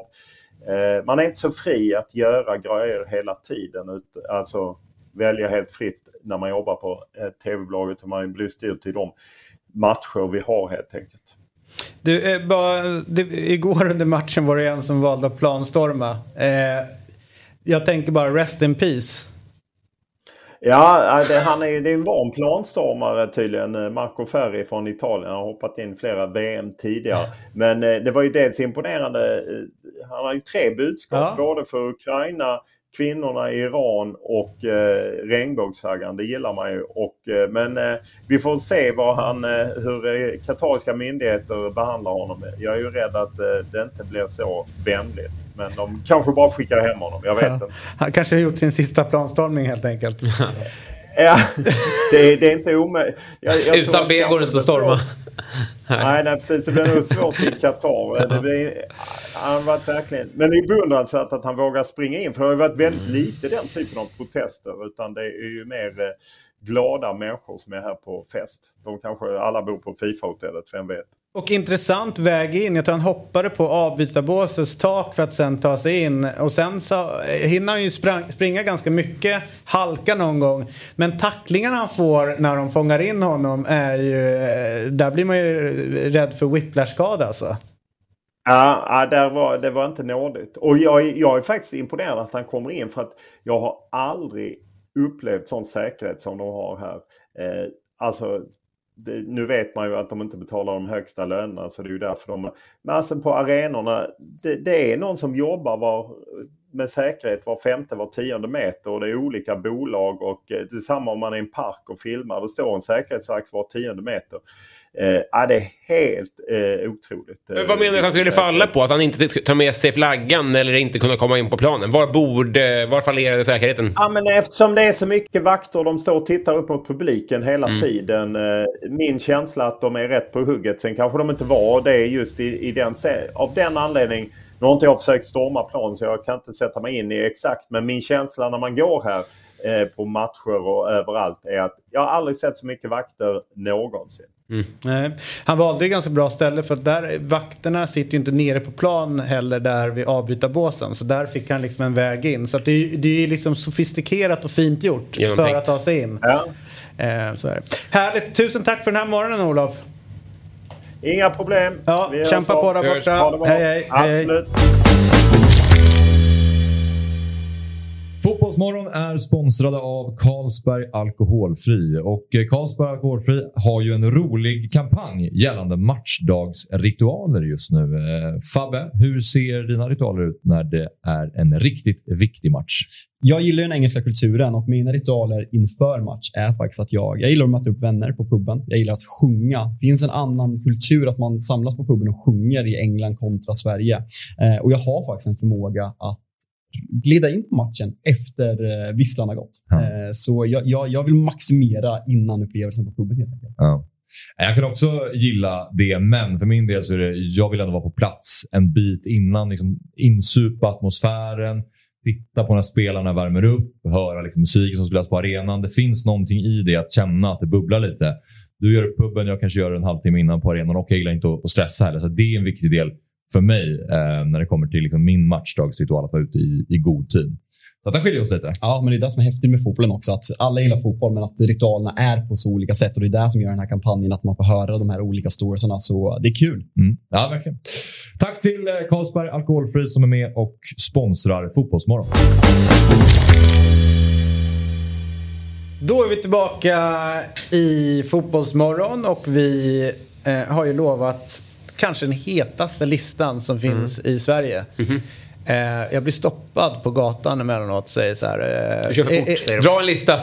eh, man är inte så fri att göra grejer hela tiden. Ut, alltså välja helt fritt när man jobbar på eh, tv-bolaget. och Man blir styrd till de matcher vi har helt enkelt. Du, eh, bara, det, igår under matchen var det en som valde att planstorma. Eh, jag tänker bara rest in peace. Ja, det, han är, det är en van planstormare tydligen. eh, Marco Ferri från Italien. Han har hoppat in flera VM tidigare. Men eh, det var ju dels imponerande. eh, Han har ju tre budskap. Ja. Både för Ukraina, kvinnorna i Iran och eh, regnbågsflaggan. Det gillar man ju. Och, eh, men eh, vi får se vad han, eh, hur eh, katariska myndigheter behandlar honom. Jag är ju rädd att eh, det inte blir så vänligt. Men de kanske bara skickar hem honom. Jag vet inte. Han kanske har gjort sin sista planstormning helt enkelt. Ja, det, det är inte omöjligt. Utan kanske går det inte att storma. svårt. Nej, nej, precis. Det blir nog svårt i Qatar. Det blir, han varit verkligen... Men det är beundransvärt att han vågar springa in. För det har ju varit väldigt lite den typen av protester. Utan det är ju mer eh, glada människor som är här på fest. De kanske alla bor på Fifa-hotellet, vem vet. Och intressant väg in. Jag tror han hoppade på avbytarbåsets tak för att sen ta sig in. Och sen så eh, hinner han ju sprang, springa ganska mycket, halka någon gång. Men tacklingarna han får när de fångar in honom är ju... Eh, där blir man ju rädd för whiplash-skada alltså. Ja, ja där var, det var inte nådigt. Och jag, är- jag är faktiskt imponerad att han kommer in för att jag har aldrig upplevt sån säkerhet som de har här. Eh, alltså, det, nu vet man ju att de inte betalar de högsta lönerna så det är ju därför de... Men alltså på arenorna, det, det är någon som jobbar var, med säkerhet var femte, var tionde meter och det är olika bolag och detsamma det är samma om man är i en park och filmar. Det står en säkerhetsvakt var tionde meter. Eh, ja, det är helt eh, otroligt. Men vad menar du att han skulle falla på? Att han inte tar med sig flaggan eller inte kunna komma in på planen? Var, borde, var fallerade säkerheten? Ja, men eftersom det är så mycket vakter de står och tittar upp mot publiken hela Mm. tiden. Eh, min känsla att de är rätt på hugget. Sen kanske de inte var det just i, i den Av den anledningen. Nu har inte jag försökt storma plan så jag kan inte sätta mig in i exakt. Men min känsla när man går här eh, på matcher och överallt är att jag har aldrig sett så mycket vakter någonsin. Nej. Han valde ju ganska bra ställe för att där, vakterna sitter ju inte nere på plan heller där vid avbytarbåsen. Så där fick han liksom en väg in. Så att det, det är ju liksom sofistikerat och fint gjort för Genomtänkt. att ta sig in. Ja. Eh, så är det. Härligt, tusen tack för den här morgonen Olof. Inga problem. Ja, kämpa på där borta. Hej, hej, hej. Fotbollsmorgon är sponsrade av Carlsberg Alkoholfri och eh, Carlsberg Alkoholfri har ju en rolig kampanj gällande matchdagsritualer just nu. Eh, Fabbe, hur ser dina ritualer ut när det är en riktigt viktig match? Jag gillar den engelska kulturen och mina ritualer inför match är faktiskt att jag, jag gillar att möta upp vänner på puben. Jag gillar att sjunga. Det finns en annan kultur att man samlas på puben och sjunger i England kontra Sverige. Eh, och jag har faktiskt en förmåga att glida in på matchen efter eh, visslan har gått. Ja. Eh, så jag, jag, jag vill maximera innan upplevelsen på puben helt enkelt. Ja. Jag kan också gilla det, men för min del så är det, jag vill ändå vara på plats en bit innan. Liksom, insupa atmosfären, titta på när spelarna värmer upp, höra liksom, musiken som spelas på arenan. Det finns någonting i det att känna att det bubblar lite. Du gör det på puben, jag kanske gör det en halvtimme innan på arenan och jag gillar inte att, stressa heller. Så det är en viktig del för mig eh, när det kommer till liksom, min matchdagsritual att vara ute i, i god tid. Så att där skiljer oss lite. Ja, men det är det som är häftigt med fotbollen också. Att alla gillar fotboll, men att ritualerna är på så olika sätt. Och det är det som gör den här kampanjen, att man får höra de här olika storiesarna. Så det är kul. Mm. Ja, verkligen. Tack till eh, Carlsberg Alkoholfri som är med och sponsrar Fotbollsmorgon. Då är vi tillbaka i Fotbollsmorgon och vi eh, har ju lovat kanske den hetaste listan som finns i Sverige. Eh, jag blir stoppad på gatan emellanåt och säger så här. Eh, Du kör för fort, eh, säger de. Dra en lista.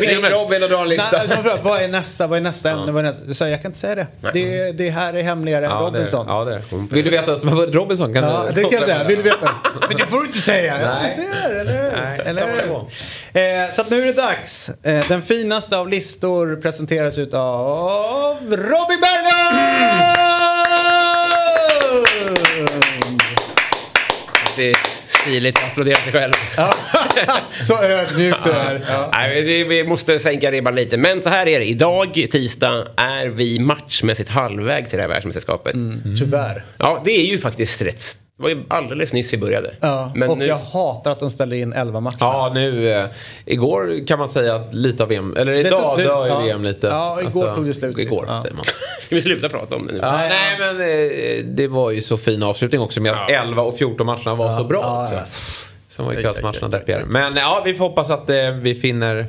Vill med Robin och dra en lista. Nej, vad är nästa? Vad är nästa ämne? Vad är nästa? Jag, jag kan inte säga det. Det, det här är hemligare än Ja, det, Robinson. ja, det är. Vill du veta vem som har vunnit Robinson? Kan Ja, du... det kan jag säga. Vill du veta? Men det får du inte säga. Jag Nej. ser, eller? Nej, eller. Eh, så att nu är det dags. Eh, den finaste av listor presenteras utav Robin Berglund! Är stiligt att applådera sig själv. Så ödmjukt du är. Ja. Nej, det, vi måste sänka ribban lite. Men så här är det. Idag, tisdag, är vi matchmässigt halvvägs till det här världsmästerskapet. Tyvärr. Ja, det är ju faktiskt rätt. Det var ju alldeles nyss vi började. Ja, Men och nu- jag hatar att de ställer in 11 matcher. Ja, nu... Eh, igår kan man säga att lite av VM... Eller Det idag slut, dör ja. VM lite. Ja, igår tog det slut. Igår, Ja. säger man. Ska vi sluta prata om det nu? Ja, nej, men eh, det var ju så fin avslutning också med att 11 och 14 matcherna var så bra Ja, också. Sen var ju kvällsmatcherna deppigare. Men ja, vi får hoppas att eh, vi finner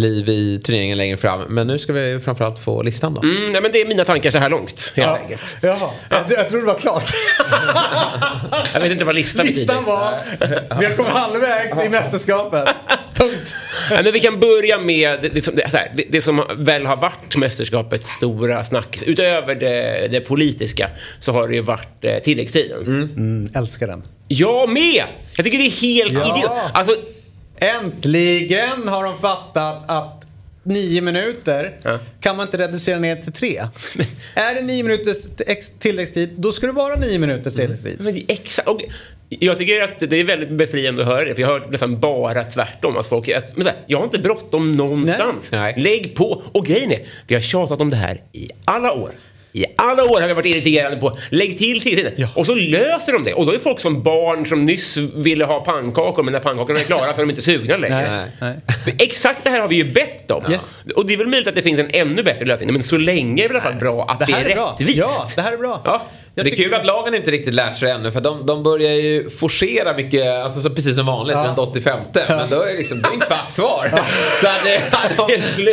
liv i turneringen längre fram. Men nu ska vi framförallt få listan då. Mm, nej, men det är mina tankar så här långt, helt Ja. enkelt. Jaha, jag, jag trodde det var klart. Jag vet inte vad listan betyder. Listan var, vi har kommit halvvägs i mästerskapet. Punkt. Nej, men vi kan börja med det, det, som, det, så här, det, det som väl har varit mästerskapets stora snack. Utöver det, det politiska så har det ju varit eh, tilläggstiden. Mm, älskar den. Jag med! Jag tycker det är helt Ja. idiot. Alltså, Äntligen har de fattat att nio minuter kan man inte reducera ner till tre. är det nio minuters tilläggstid, då ska det vara nio minuters tilläggstid. Men exakt. Och jag tycker att det är väldigt befriande att höra det. För jag hör nästan bara tvärtom. Att folk, att, men här, jag har inte bråttom någonstans. Lägg på. Och grejen är, vi har tjatat om det här i alla år. I alla år har vi varit irriterade på lägg till tiden. Och så löser de det. Och då är folk som barn som nyss ville ha pannkakor men när pannkakorna är klara så är de inte sugna längre. Nej. För Exakt det här har vi ju bett om. Yes. Och det är väl möjligt att det finns en ännu bättre lösning. Men så länge är det i alla fall bra att det, Det är, är bra. rättvist. Ja, det här är bra. Ja. Men det är kul att lagen inte riktigt lärt sig ännu för de, de börjar ju forcera mycket, alltså så precis som vanligt Ja. runt 85 Men då är det liksom, det är en kvart kvar. Så att det,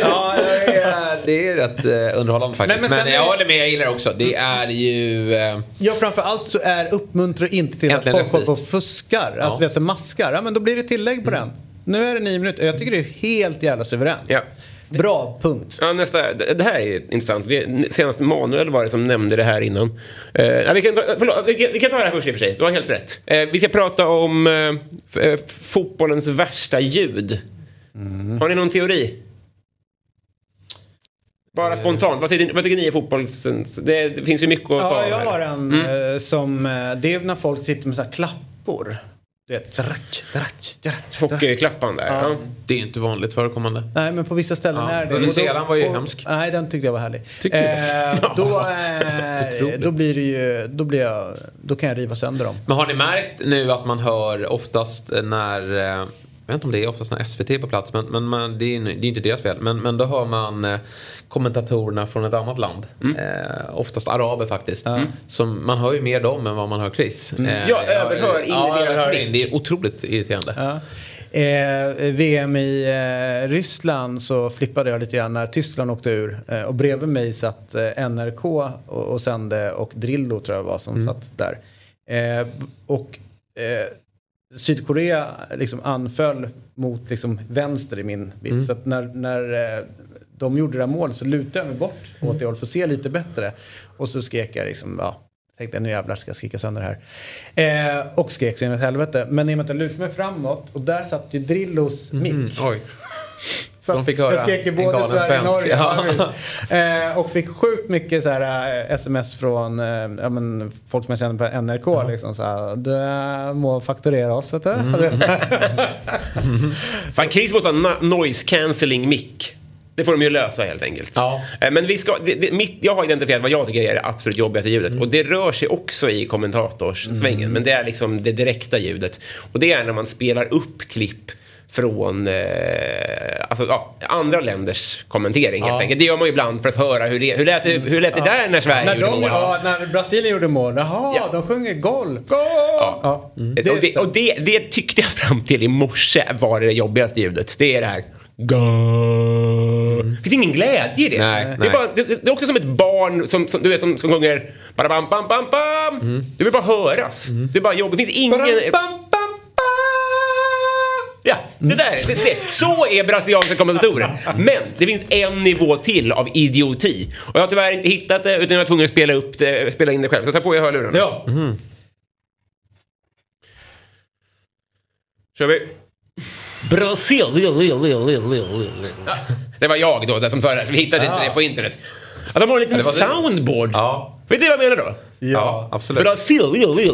ja, det, är, det är rätt eh, underhållande faktiskt. Nej, men men jag är- håller med, jag gillar också. Det är ju... Eh, Ja, framförallt så är uppmuntrar inte till Äntligen att folk håller på och rättvist. fuskar. Alltså vet, så maskar. Ja, men då blir det tillägg på den. Nu är det nio minuter. Jag tycker det är helt jävla suveränt. Ja. Bra, punkt. Ja, nästa, det här är intressant. Vi, senast Manuel var det som nämnde det här innan. Eh, ja, vi, kan ta, förlåt, vi, kan, vi kan ta det här först i och för sig. Du har helt rätt. Eh, vi ska prata om eh, eh, fotbollens värsta ljud. Har ni någon teori? Bara spontant. Vad tycker, vad tycker ni är fotbollens... Det, det finns ju mycket att ta Ja, jag har en eh, som... eh, det är när folk sitter med så här klappor. Vet, dratch, dratch, dratch. Hockeyklappan där. Ja. Det är inte vanligt förekommande. Nej, men på vissa ställen Ja, är det. Nya Zeeland var ju och- hemsk. Nej, den tyckte jag var härlig. Tycker du? Eh, då, eh, då blir det ju... Då, blir jag, då kan jag riva sönder dem. Men har ni märkt nu att man hör oftast när, eh, jag vet inte om det är oftast när SVT är på plats, men, men man, det är det är inte deras fel. Men, men då hör man eh, kommentatorerna från ett annat land. Eh, oftast araber faktiskt. Som, man hör ju mer dem än vad man hör Chris. Eh, Ja, överhör in i ja, deras överhör blick. Det är otroligt irriterande. Ja. Eh, VM i eh, Ryssland så flippade jag lite grann när Tyskland åkte ur. Eh, och bredvid mig satt eh, NRK och, och sände och Drillo tror jag var som Mm. satt där. Eh, och Sydkorea liksom anföll mot liksom vänster i min bild. Mm. Så att när, när eh, de gjorde det där målet så lutade jag mig bort åt det hållet för att se lite bättre. Och så skrek jag liksom, ja, tänkte nu jävlar ska jag skrika sönder det här. Eh, och skrek så in i helvete. Men i och med att jag lutade mig framåt och där satt ju Drillos mick. Mm, oj. Så De fick höra jag skrek en både galen Sverige och svensk. Norge. Ja. Ja. eh, och fick sjukt mycket så här, eh, sms från eh, ja, men, folk som jag känner på NRK. Liksom, så här, du eh, må fakturera oss. Vet du? Mm. Fan, Chris måste ha noise cancelling mic. Det får de ju lösa helt enkelt. Ja. Eh, Men vi ska, det, det, mitt, jag har identifierat vad jag tycker är det absolut jobbigaste ljudet. Mm. Och det rör sig också i kommentatorssvängen. Men det är liksom det direkta ljudet. Och det är när man spelar upp klipp från eh, alltså, ja, andra länders kommentering helt Ja. enkelt. Det gör man ju ibland för att höra hur det, hur lät det, hur lät det där när Sverige när, gjorde de, mål. ja, när Brasilien gjorde mål. Jaha, Ja. de sjunger gol. Gol! Ja. Ja. Det, och det, och det, det tyckte jag fram till i morse var det jobbigaste ljudet. Det är det här. Det finns ingen glädje i det. Nej, det, är bara, det, det är också som ett barn som, som, du vet, som, som sjunger bam bam bam bam. Det vill bara höras. Det är bara jobb. Det finns ingen... Ja, det där. Det, det. Så är brasilianska kommentatorer. Men det finns en nivå till av idioti. Och jag har tyvärr inte hittat det utan jag var tvungen att spela, upp det, spela in det själv. Så ta på er hörlurarna. Ja. Kör vi. Brasil. Det var jag då, den som sa det där. så Vi hittade inte det på internet. Att de har en liten soundboard. Ja. Vet du vad jag menar då? Ja, absolut. Brasil.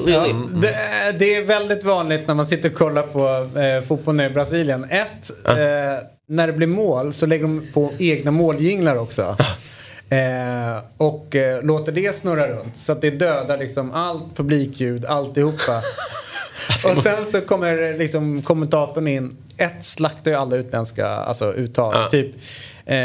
Ja, det, är- det är väldigt vanligt när man sitter och kollar på eh, fotboll nu i Brasilien. Ett, eh, när det blir mål så lägger de på egna måljinglar också. Eh, och eh, låter det snurra runt. Så att det dödar liksom allt publikljud, alltihopa. och sen så kommer liksom kommentatorn in. Ett slaktar ju alla utländska alltså, uttal. Ja. Typ eh,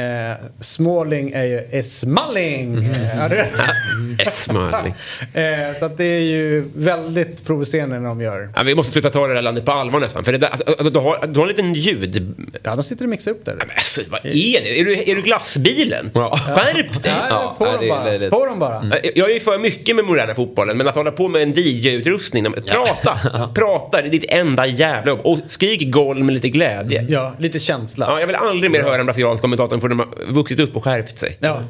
Smalling är ju är Smalling. Eh, ja, det- Smalling. Eh, så att det är ju väldigt provocerande när de gör. Ja, vi måste sluta ta det där landet på allvar nästan. För det där, alltså, alltså, du, har, du har en liten ljud... Ja, de sitter och mixar upp det. Men alltså, vad är det? Är du, är du glassbilen? Skärp dig! Ja, på, dem bara. på dem bara. Jag är ju för mycket med moderna fotbollen, men att hålla på med en DJ-utrustning. Prata! Prata! Det är ditt enda jävla jobb. Och skrik gol med lite glädje. Ja, lite känsla. Ja, jag vill aldrig mer höra en brasiliansk kommentator för de har vuxit upp och skärpt sig. Ja.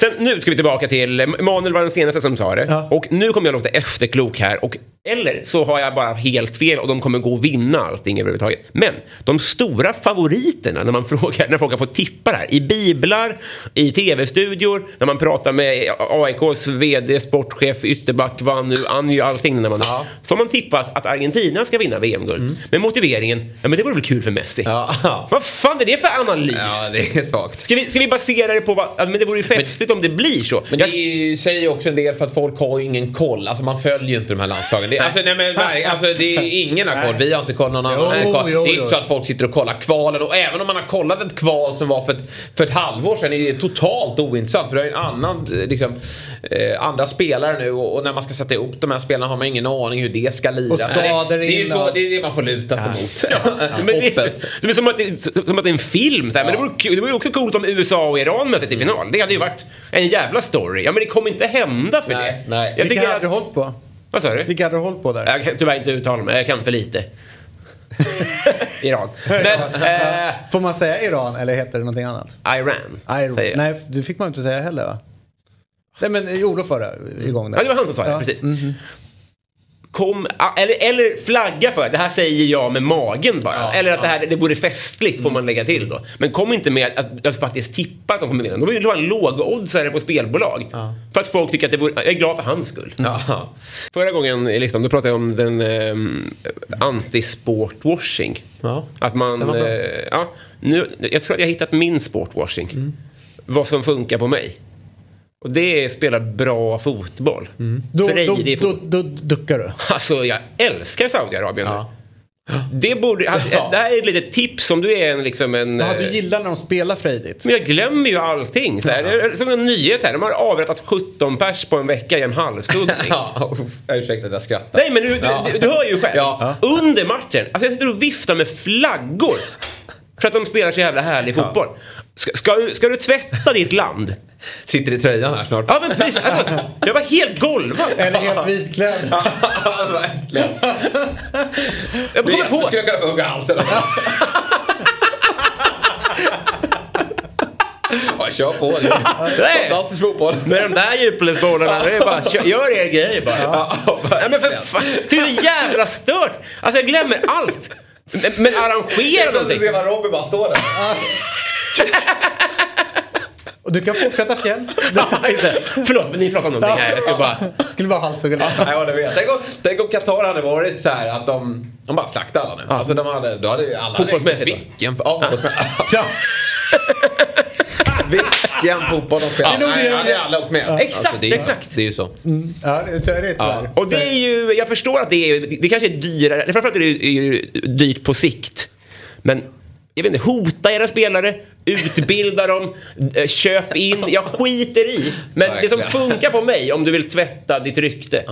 Sen nu ska vi tillbaka till, Manuel var den senaste som sa det. Och nu kommer jag låta efterklok här. Och, eller så har jag bara helt fel och de kommer gå och vinna allting överhuvudtaget. Men de stora favoriterna när man frågar, när folk fått tippa det här. I biblar, i tv-studior, när man pratar med AIKs vd, sportchef, ytterback, vad nu, han ju allting. När man, Så har man tippat att Argentina ska vinna VM-guld. Med motiveringen, ja men det vore väl kul för Messi. Vad fan är det för analys? Ja, det är svagt. Ska vi, ska vi basera det på vad, ja, men det vore ju festligt om det blir så. Men det är ju- säger ju också en del för att folk har ju ingen koll. Alltså man följer ju inte de här landslagen. Det, alltså, nej, men, nej, alltså, det är ingen har koll. Vi har inte koll. Någon annan Jo, koll. jo, det är inte så att folk sitter och kollar kvalen. Och även om man har kollat ett kval som var för ett, för ett halvår sedan är det totalt ointressant. För det är en annan, eh, liksom, eh, andra spelare nu och, och när man ska sätta ihop de här spelarna har man ingen aning hur det ska lira. Och skador det, det, är så, det är det man får luta sig mot. Men det, är, det är som att det, är- som att det är en film. Så här. Men det vore, det vore också coolt om USA och Iran möttes i final. Det hade ju varit en jävla story. Ja men det kommer inte hända för Nej, det. nej. Jag Vilka hade du att, hållit på? vad sa du? Vilka hade du hållit på där? Jag kan tyvärr inte uttala mig. Jag kan för lite. Iran. Men eh, Får man säga Iran eller heter det någonting annat? Iran. Iran. Nej, det fick man inte säga heller va? Nej men Olof var det igång där. Ja, det var han som sa det. Ja. Precis. Kom, ah, eller, eller flagga för, det här säger jag med magen bara. eller att det här det vore festligt får man lägga till då. Men kom inte med att, att faktiskt tippa att de kommer vinna. Då vill du ha en lågoddsare på spelbolag. För att folk tycker att det vore, jag är glad för hans skull. Ja. Förra gången i listan då pratade jag om den um, anti-sportwashing. Ja. Att man, eh, ja, nu, jag tror att jag har hittat min sportwashing. Vad som funkar på mig. Och det är att spela bra fotboll. Då, Frejdig då, fotboll. då, då duckar du. Alltså jag älskar Saudiarabien nu. Det, borde, det här är ett litet tips om du är en, liksom en... Ja, eh, du gillar när de spelar frejdigt. men jag glömmer ju allting. Så här, Det är som en nyhet här. De har avrättat 17 pers på en vecka i en halvsuddning. Ja, ursäkta att jag skrattar. Nej men du, Ja. du, du hör ju själv. Ja. Under matchen, alltså jag sitter och viftar med flaggor. För att de spelar så jävla härlig fotboll. Ska, ska, du, ska du tvätta ditt land? Sitter i tröjan här snart. Ja men precis, alltså, jag var helt golvad. Eller helt vitklädd. Verkligen. Jag kommer Nu på, skulle jag kunna hugga halsen av Ja, kör på. Det är Nej. Fantastisk fotboll. med de där djupledsbollarna, det är bara, kör, gör er grej bara. Ja, Nej men för fan, det är så jävla stört. Alltså jag glömmer allt. Men, men arrangera någonting. vad Robin bara står där. Och du kan fortsätta fjäll. Ja. Förlåt, men ni pratar om någonting här. Jag ska bara... Skulle bara halshugga. Ja, jag vet. Tänk om, tänk om Qatar hade varit så här att de, de bara slaktade alla nu. Alltså de hade, då hade ju alla... Fotbollsmässigt? Vilken, ja, fotbollsmässigt. Ja. Vilken fotboll de spelar. Nog Nej, det- hade alla åkt med. Exakt, det är, exakt. Det är ju så. Ja, det- så är det tyvärr. Och det är ju, jag förstår att det är, det kanske är dyrare, framförallt är det är ju dyrt på sikt. Men jag vet inte, hota era spelare, utbilda dem, eh, köp in, jag skiter i. Men det som funkar på mig, om du vill tvätta ditt rykte,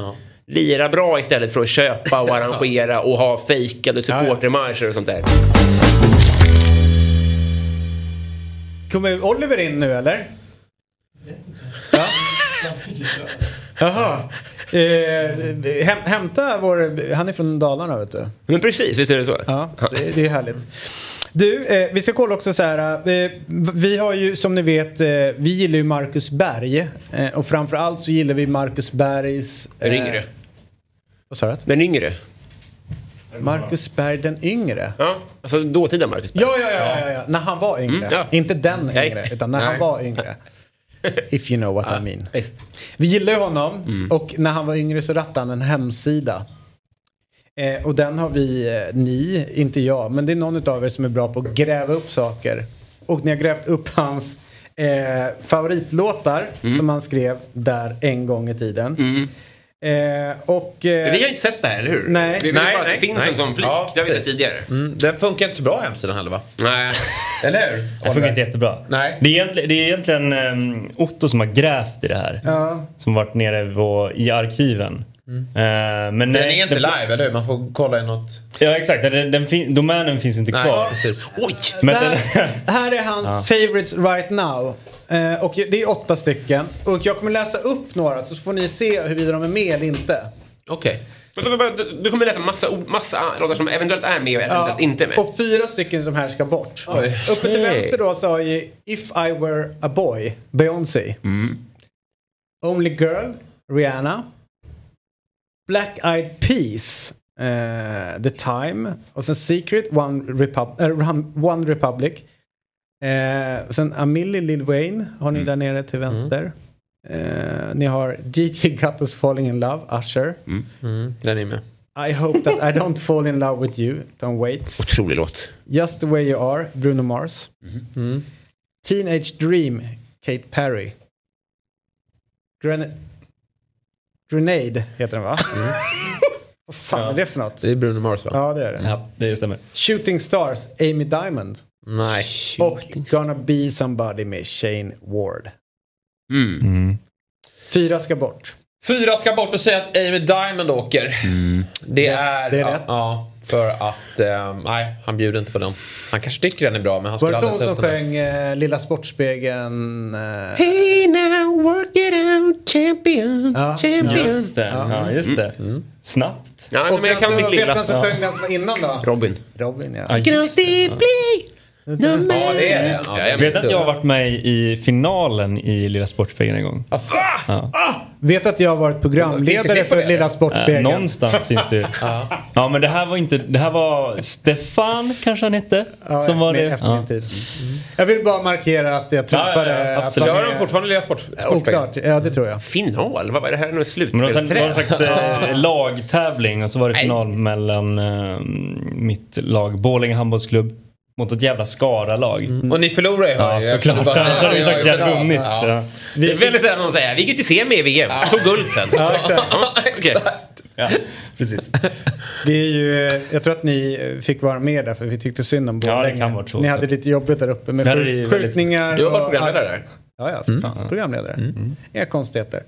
lira bra istället för att köpa och arrangera och ha fejkade supportermarscher och sånt där. Kommer Oliver in nu eller? Ja. Jaha. Eh, häm, hämta vår, han är från Dalarna vet du. Men precis, visst är det så? Ja, det, det är härligt. Du, eh, vi ska kolla också så här. Eh, vi har ju som ni vet, eh, vi gillar ju Marcus Berg. Eh, och framförallt så gillar vi Marcus Bergs... Den yngre. Vad sa du? Den yngre. Marcus Berg den yngre? Ja, alltså dåtida Marcus Berg. Ja, ja, ja, ja, ja. när han var yngre. Mm, ja. Inte den Nej. yngre, utan när Nej. han var yngre. If you know what I mean. visst. Vi gillar ju honom Mm. och när han var yngre så rattade han en hemsida. Eh, och den har vi, eh, ni, inte jag, men det är någon av er som är bra på att gräva upp saker. Och ni har grävt upp hans eh, favoritlåtar Mm. som han skrev där en gång i tiden. Eh, och... Eh, Vi har ju inte sett det här, eller hur? Nej. Vi vet bara att det finns en sån flik. Ja, det har vi sett tidigare. Mm, den funkar inte så bra hemsidan heller va? Nej. Eller hur? Det funkar inte jättebra. Nej. Det är egentligen, det är egentligen um, Otto som har grävt i det här. Ja. Som varit nere på, i arkiven. Mm. Eh, men Den nej, är inte den- live, eller hur? Man får kolla i något... Ja exakt, den, den fin, domänen finns inte Nej, kvar. precis. Oj! Men där, den, här är hans Ja. favorites right now. Eh, och det är åtta stycken. Och jag kommer läsa upp några så får ni se huruvida de är med eller inte. Okej. Du, du kommer läsa massa, massa låtar som eventuellt är med och eventuellt inte med. Och fyra stycken som här ska bort. Oj. Uppe till vänster då så har vi If I Were A Boy, Beyoncé. Mm. Only Girl, Rihanna. Black Eyed Peas, eh, The Time. Och sen Secret, One, Repub- eh, Rum- One Republic. Eh, sen Amelie Lil Wayne har ni där nere till vänster. Eh, ni har DJ Got Us Falling In Love, Usher. Mm, den är med. I hope that I don't fall in love with you, Tom Waits. Otrolig låt. Just the way you are, Bruno Mars. Mm. Teenage Dream, Kate Perry. Gren- Grenade heter den va? Vad fan är det för något? Det är Bruno Mars va? Ja det är det. ja, det stämmer. Shooting Stars, Amy Diamond. Nej. Och Gonna Be Somebody med Shane Ward. Mm. Mm. Fyra ska bort. Fyra ska bort och säga att Amy Diamond åker. Det är... det är ja, rätt. Ja, för att... eh, nej, han bjuder inte på den. Han kanske tycker den är bra men han Var skulle det aldrig de ta som upp den. där. sjöng eh, Lilla Sportspegeln? Eh, Hey now, work champion, Ja. champion. Just det. Ja, just det. Snabbt. Ja, och men jag kan mitt lilla. vem som sjöng den som var innan då? Robin. Robin ja. Just det. Ja. Ja, det är det. Ja, jag Vet att jag har varit med i finalen i Lilla Sportspegeln en gång? Alltså, Ja. Vet att jag har varit programledare det för det? Lilla Eh, Sportspegeln. någonstans finns det ju. Ja men det här var inte, det här var Stefan kanske han hette. Ja, som var det. efter Ja. min tid. Jag vill bara markera att jag Ja, ja, träffade... ja, Kör är- de fortfarande Lilla Sport, Sportspegeln? Oklart, ja det tror jag. Final? Vad var det här? Någon Men det var, sen, det var en slutspelsträ? slags eh, lagtävling och så var det Nej. final mellan eh, mitt lag Borlänge handbollsklubb mot ett jävla Skara-lag. Och ni förlorar ju. Ja såklart, bara- annars hade vi säkert Ja, hade vunnit. ja. Ja. Det är väldigt sällan någon säger vi gick till semi i VM, tog guld sen. Ja, exakt. Ja, precis. Det är ju, jag tror att ni fick vara med där för vi tyckte synd om Ja, det Borlänge. kan vara så Ni hade lite jobbigt där uppe med väldigt- skjutningar. Du har varit programledare där. Ja, ja, för fan. Programledare. Inga konstigheter.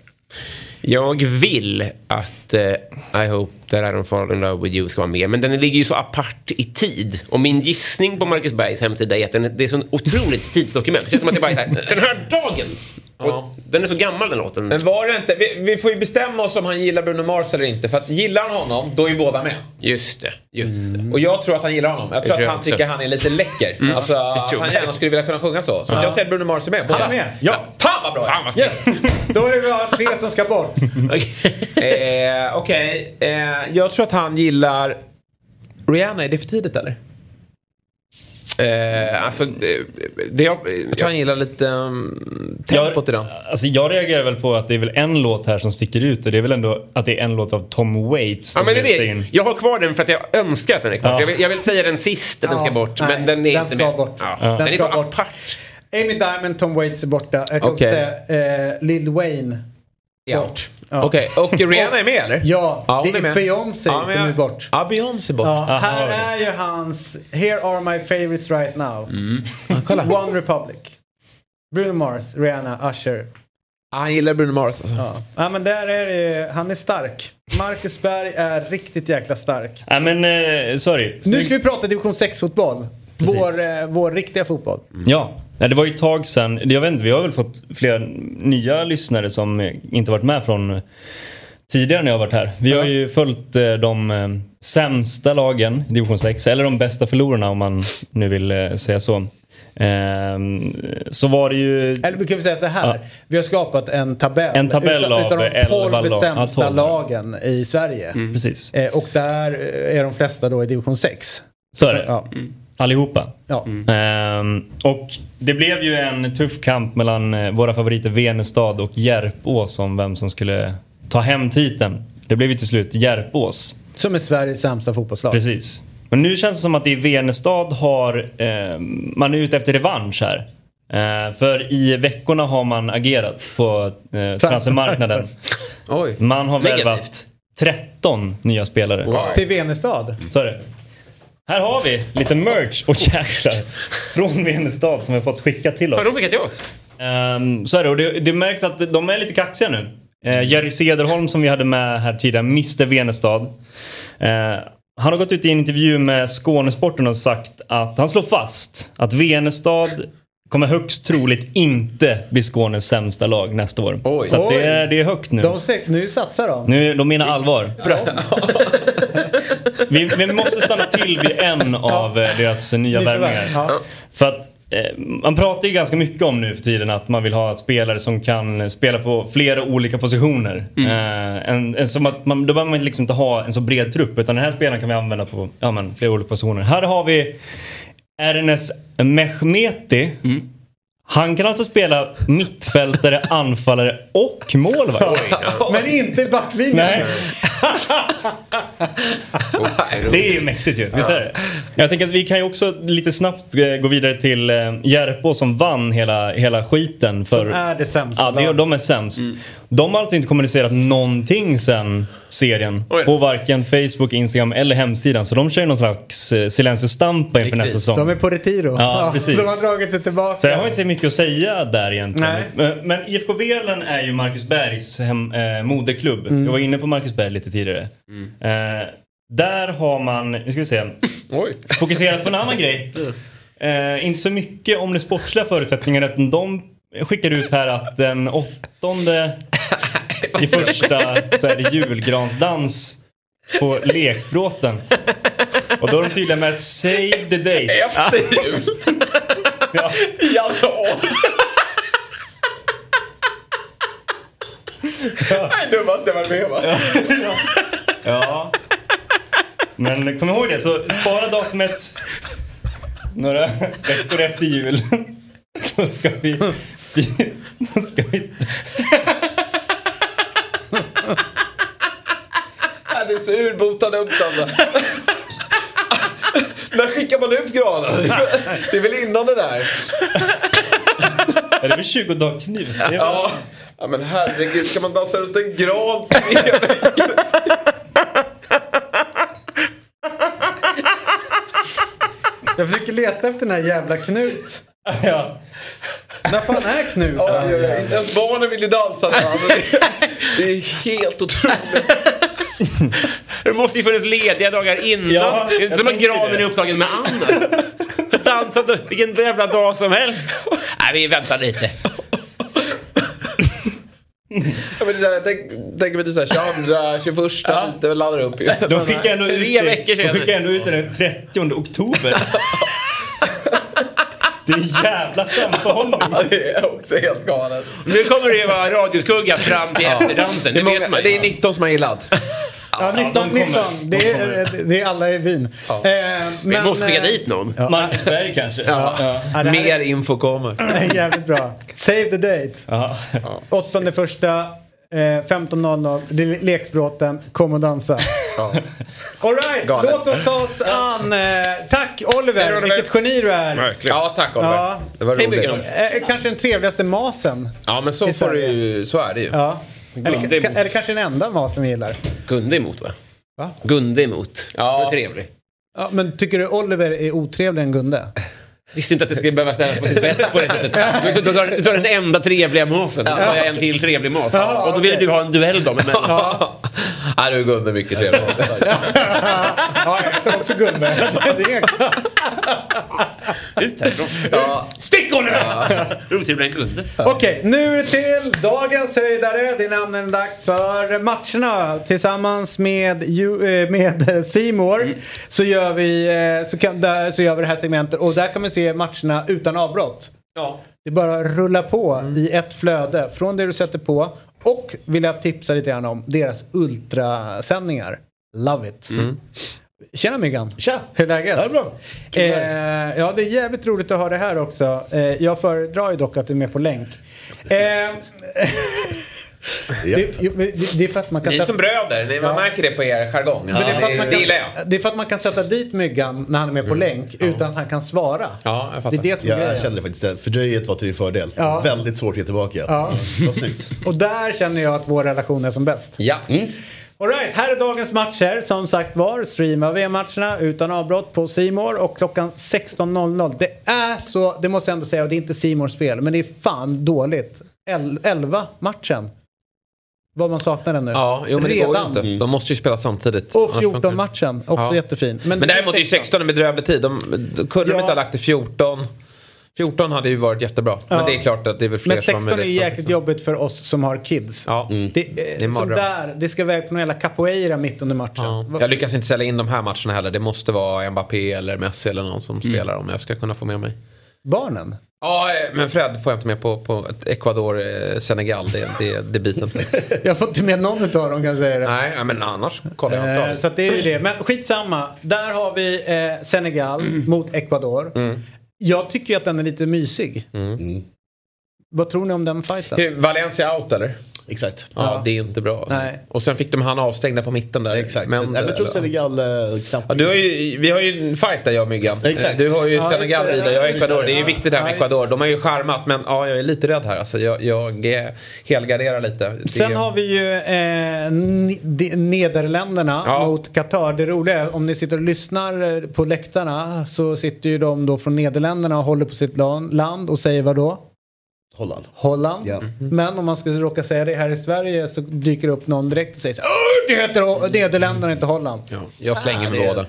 Jag vill att uh, I hope that I don't fall in love with you ska vara med. Men den ligger ju så apart i tid. Och min gissning på Marcus Bergs hemsida är att den, det är så otroligt tidsdokument. Det känns som att det bara är så här, den här dagen. Och Den är så gammal den låten. Men var det inte... Vi, vi får ju bestämma oss om han gillar Bruno Mars eller inte. För att gillar han honom, då är ju båda med. Just det. Just det. Och jag tror att han gillar honom. Jag tror tror att jag han också. tycker han är lite läcker. Mm. Alltså, att han jag. gärna skulle vilja kunna sjunga så. Så jag säger att Bruno Mars är med. Båda. Han är med. Ja. Fan vad bra! Fan vad Yes. Då är det bara tre som ska bort. eh, Okej, eh, jag tror att han gillar... Rihanna, är det för tidigt eller? Eh, alltså, det, det jag, Jag tror han gillar lite um, tempot i den. Alltså jag reagerar väl på att det är väl en låt här som sticker ut och det är väl ändå att det är en låt av Tom Waits. Ja, men det är det. Jag har kvar den för att jag önskar att den är kvar. Ja. Jag, vill, jag vill säga den sist att den Ja, ska bort. nej, men den är den inte ska med. bort. Ja. Den Den, är ska så bort. apart. Amy Diamond, Tom Waits är borta. Jag kan också säga eh, Lil Wayne. Ja. Bort. Ja. Okej, och Rihanna är med eller? Ja, Ja, det är är. Beyoncé Ja, som jag- är bort. Ja, Beyoncé är bort. Ja, Aha, här okej. är ju hans Here are my favorites right now. kolla. One Republic. Bruno Mars, Rihanna, Usher. Han gillar Bruno Mars alltså. Ja, ja men där är det, han är stark. Marcus Berg är riktigt jäkla stark. Nej men eh, sorry. Nu ska vi prata division 6-fotboll. Precis. Vår, eh, vår riktiga fotboll. Ja. Nej, det var ju ett tag sedan. Jag vet inte, vi har väl fått flera nya lyssnare som inte varit med från tidigare när jag varit här. Vi har ju följt eh, de eh, sämsta lagen i division 6, eller de bästa förlorarna om man nu vill eh, säga så. Ehm, så var det ju... Eller vi kan säga så här. Ja. Vi har skapat en tabell. En tabell utav, av de 11 12 lag. Ja, sämsta 12. lagen i Sverige. Precis. Eh, och där eh, är de flesta då i division 6. Så är det. Ja. Allihopa. Ja. Ehm, och det blev ju en tuff kamp mellan eh, våra favoriter Venestad och Järpås om vem som skulle ta hem titeln. Det blev ju till slut Järpås. Som är Sveriges sämsta fotbollslag. Precis. Men nu känns det som att i Venestad har eh, man är ute efter revansch här. Eh, för i veckorna har man agerat på eh, transfermarknaden. Oj. Man har värvat 13 nya spelare. Till Venestad. Så är det. Här har vi lite merch och jäklar från Venestad som vi har fått skicka till oss. Har de skickat till oss? Ehm, så är det och det, det märks att de är lite kaxiga nu. Uh, Jerry Cederholm som vi hade med här tidigare, Mr Venestad. Eh, han har gått ut i en intervju med Skånesporten och sagt att han slår fast att Venestad kommer högst troligt inte bli Skånes sämsta lag nästa år. Så att det, är, det är högt nu. De, nu satsar de. Nu, de menar allvar. vi, vi måste stanna till vid en av eh, deras nya värvningar. ja. För att eh, man pratar ju ganska mycket om nu för tiden att man vill ha spelare som kan spela på flera olika positioner. Eh, en, en, som att man, då behöver man liksom inte ha en så bred trupp utan den här spelaren kan vi använda på ja, men, flera olika positioner. Här har vi Ernest Mehmeti. Han kan alltså spela mittfältare, anfallare och målvakt. Men inte backlinjen. Nej. Det är ju mäktigt ju, visst är det? Jag tänker att vi kan ju också lite snabbt eh, gå vidare till eh, Järpå som vann hela, hela skiten. För, Som är det sämsta Ja, det, de är sämst. De har alltså inte kommunicerat någonting sen serien. På varken Facebook, Instagram eller hemsidan. Så de kör ju någon slags eh, silencio stampa inför nästa säsong. De är på retiro. Ja, precis. De har dragit sig tillbaka. Så jag har inte så mycket att säga där egentligen. Nej. Men, men IFK Velen är ju Marcus Bergs hem, eh, moderklubb. Mm. Jag var inne på Marcus Berg lite tidigare. Eh, där har man, nu ska vi se, fokuserat på en annan grej. Eh, inte så mycket om de sportsliga förutsättningarna utan de skickar ut här att den åttonde i första så är det julgransdans på Leksbråten. Och då är de tydliga med Save the date. Efter jul? ja. Januari? Nej, dummaste jag varit med om. Ja. Men kom ihåg det, så spara datumet några veckor efter jul. Då ska vi... Då ska vi... Ja, Det är så urbota dumt alltså. När skickar man ut granen? Det är väl innan det där? Är det väl 20 dagar väl- Ja. ja, men herregud. Ska man dansa runt en gran tre veckor? Jag försöker leta efter den här jävla Knut. Ja. När fan är Knut? Oj, oj, oj. Inte ens barnen vill ju dansa. Alltså, det, det är helt otroligt. Det måste ju funnits lediga dagar innan. Ja, det är inte som att granen det. är upptagen med annat. Dansat vilken jävla dag som helst. Nej, vi väntar lite. Ja, men det är tänk, tänk mig du såhär 22, 21, det laddar upp ju. De skickar ändå Tre ut de skickar ändå ut den 30 oktober. Det är jävla framförhållning. Ja, det är också helt galet. Nu kommer det ju vara radioskugga fram till efterdansen. Det Det är, vet många, man det är 19 som har gillat. Ja, 19, de kommer. 19. Det är, det är alla i byn. Eh, Vi men, måste skicka eh, dit någon. Marcus Berg kanske? Ja. Ja. Ja, Mer info kommer. är jävligt bra. Save the date. Ja. 8 första. Eh, 15.00, det är Leksbråten, kom och dansa. Alright, Galet. låt oss ta oss an. Eh, tack Oliver, Hej, Oliver. vilket geni du är. Verkligen. Ja, tack Oliver. Ja. Det var roligt. Mikael. Eh, kanske den trevligaste masen. Ja, men så, får ju, så är det ju. Ja. Eller, emot. eller kanske den enda masen vi gillar. Gunde emot va? Va? Gunde emot. Ja. Det var trevlig. Ja, men tycker du Oliver är otrevligare än Gunde? Visste inte att det skulle behöva ställas på sin spets på det sättet. Du tar, du tar den enda trevliga masen. Då tar jag en till trevlig mas. Och då vill du ha en duell då. Men, Ja, Ja, du Gunde mycket trevligt. ja, jag heter också Gunde. Är- Ut härifrån. Ja. Stick Olle! Otrevlig Gunde. Okej, nu till dagens höjdare. Det är nämligen dags för matcherna. Tillsammans med eh, med Simor Mm. så, gör vi, eh, så, kan, där, så gör vi det här segmentet. Och där kan man se matcherna utan avbrott. Ja. Det bara rullar på i ett flöde från det du sätter på. Och vill jag tipsa lite grann om deras ultrasändningar. Love it. Tjena Myggan! Tja! Hur är läget? Det är bra. Eh, ja, det är jävligt roligt att ha det här också. Eh, jag föredrar ju dock att du är med på länk. Eh, det, jo, det, det är för att man kan Ni är som bröder, ni, man märker det på er jargong. Men det, är för att det, man det gillar jag. kan, det är för att man kan sätta dit Myggan när han är med på länk utan att han kan svara. Ja, jag Det är det som är Ja, jag grejen. kände det faktiskt. Fördröjet var till din fördel. Ja. Väldigt svårt att ge tillbaka. Ja. Vad snyggt. Och där känner jag att vår relation är som bäst. Ja. Alright, här är dagens matcher. Som sagt var, streama VM-matcherna utan avbrott på Simor och klockan 16.00. Det är så, det måste jag ändå säga, och det är inte Simors spel, men det är fan dåligt. El- 11 matchen. Vad man saknar den nu. Ja, jo, men det går ju Redan. inte. De måste ju spela samtidigt. Och Annars funkar 14 det. matchen, också Ja. jättefin. Men, däremot är ju 16 en bedrövlig tid. De, de kunde de Ja. inte ha lagt till 14. 14 hade ju varit jättebra. Ja. Men det är klart att det är väl fler Men som har 16 är jäkligt jobbigt för oss som har kids. Ja. Det, Det är som där, det ska iväg på någon jävla capoeira mitt under matchen. Ja. Jag lyckas inte sälja in de här matcherna heller. Det måste vara Mbappé eller Messi eller någon som Mm. spelar om jag ska kunna få med mig. Barnen? Ja, men Fred får jag inte med på, på Ecuador, eh, Senegal. Det, det, det biter inte. Jag får inte med någon av dem kan jag säga det. Nej, men annars kollar jag Eh, så det är ju det. Men skitsamma. Där har vi eh, Senegal mot Ecuador. Mm. Jag tycker ju att den är lite mysig. Mm. Vad tror ni om den fighten? Valencia out eller? Exakt. Ja, Ja. det är inte bra. Nej. Och sen fick de han avstängda på mitten där. Exakt. Men, Men, jag tror Senegal eh, knappt Ja, du har ju, vi har ju en fight där jag och Myggan. Exakt. Du har ju Ja, Senegal i jag har Ecuador. Det är ju viktigt det här med. Ecuador. De har ju charmat men ja, jag är lite rädd här. Alltså, jag, jag helgarderar lite. Det- Sen har vi ju eh, Nederländerna Ja. mot Qatar. Det roliga är om ni sitter och lyssnar eh, på läktarna så sitter ju de då från Nederländerna och håller på sitt lan- land och säger vad då? Holland. Holland. Ja. Men om man skulle råka säga det här i Sverige så dyker det upp någon direkt och säger så här, "Åh, det heter Nederländerna inte Holland. Ja, jag slänger Ja, med det- båda.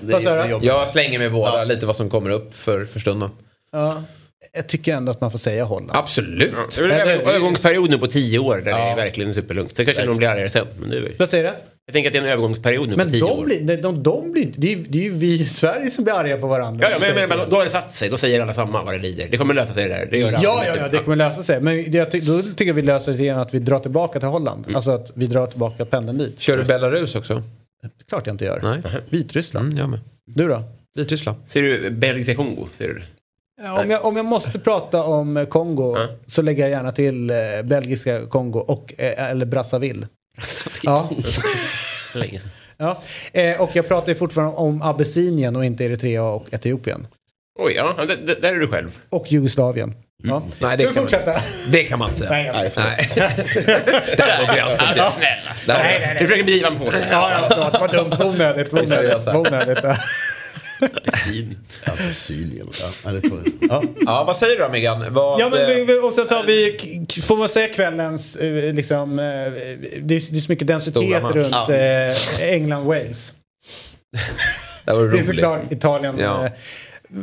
det- det. Jag slänger med båda, Ja. lite vad som kommer upp för, för stunden. Ja. Jag tycker ändå att man får säga Holland. Absolut. Det är en över- övergångsperiod nu på tio år där det Ja. är verkligen superlugnt. Sen kanske de blir argare sen. Men nu, Vad säger du? jag tänker att det är en övergångsperiod nu Men på tio de år. blir, de, de, de blir det är, ju- det är ju vi i Sverige som blir arga på varandra. Ja, ja, men, men, men då har det satt sig. Då säger alla samma vad det lider. Det kommer lösa sig det där. Det gör det Ja, ja, ja, det kommer lösa sig. Men det, då tycker jag vi löser det genom att vi drar tillbaka till Holland. Mm. Alltså att vi drar tillbaka pendeln dit. Kör du Belarus också? Klart jag inte gör. Nej. Vitryssland. Mm, jag med. Du då? Vitryssland. Ser du belgiska Kongo? Ser du? Om, jag, om jag måste prata om eh, Kongo Ja. så lägger jag gärna till eh, belgiska Kongo och, eh, eller Brazzaville. Ja. Länge sedan. ja. Eh, och jag pratar ju fortfarande om Abessinien och inte Eritrea och Etiopien. Oj, ja. det- det- Där är du själv. Och Jugoslavien. Ja. Nej, det vi kan, man fortsätta? inte, det kan man inte säga. Nej, jag- Nej, så- Nej. Där går gränsen. Ja, snälla. Nej, nej, nej. Du försöker Ivan på det. Ja, ja, förlåt. Vad dumt. Onödigt. Onödigt. onödigt. Ja. Apelsinien. Ja, ja, det tror jag. ja. Ja, vad säger du då Myggan? Vad, Ja, men eh, vi, vi, och sen så har vi, får man säga kvällens, eh, liksom, eh, det, är, det är så mycket densitet runt Ja. eh, England-Wales. det var Det är såklart Italien. Ja.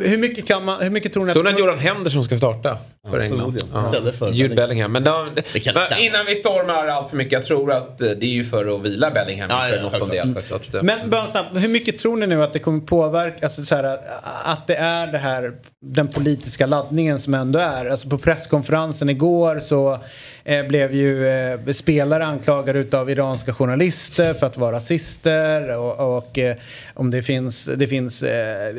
Hur mycket kan man, hur mycket tror ni Såg ni att... Joran Henderson ska starta för Ja, England? Istället för Jude Bellingham. Men, stämma. innan vi stormar allt för mycket, jag tror att eh, det är ju för att vila Bellingham Ja, för ja, en åttondel. Så att, eh, Men bara snabbt, hur mycket tror ni nu att det kommer påverka, alltså så här, att det är det här, den politiska laddningen som ändå är. Alltså på presskonferensen igår så eh, blev ju eh, spelare anklagade utav iranska journalister för att vara rasister och, och eh, om det finns, det finns eh,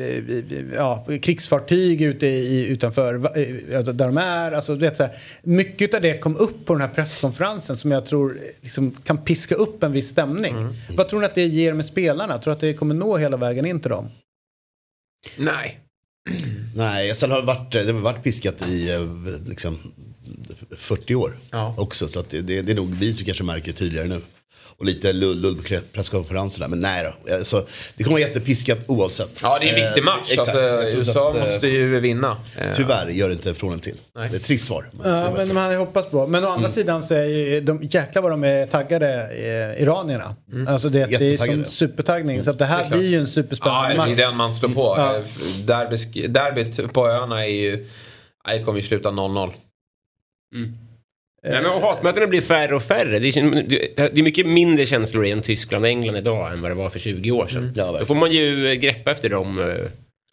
ja, krigsfartyg ute i, utanför eh, där de är. Alltså, vet, så här, mycket av det kom upp på den här presskonferensen som jag tror liksom, kan piska upp en viss stämning. Vad tror ni att det ger med spelarna? Tror du att det kommer nå hela vägen in till dem? nej. Nej, sen har det varit, det har varit piskat i liksom, 40 år Ja. också. Så att det, det, det är nog vi som kanske märker det tydligare nu. Och lite lull, lull på presskonferenserna. Men nej då. Alltså, det kommer vara jättepiskat oavsett. Ja, det är en viktig Eh, match. exakt. Alltså, Jag tror USA att, eh, måste ju vinna. Eh, Tyvärr gör det inte från en till. Det är ett trist svar. Ja, men de hade hoppats på. Men å andra Mm. sidan så är ju de jäklar vad de är taggade eh, iranierna. Alltså det, det är som supertaggning. Så att det här Det blir ju en Ja, superspännande det är match. den man slår på. Ja. Eh, Derbysk- Derbyt på öarna är ju... Nej, det kommer ju sluta 0-0. Nej, men hatmötena blir färre och färre. Det är, det är mycket mindre känslor i en Tyskland och England idag än vad det var för 20 år sedan. Då får man ju greppa efter dem. eh,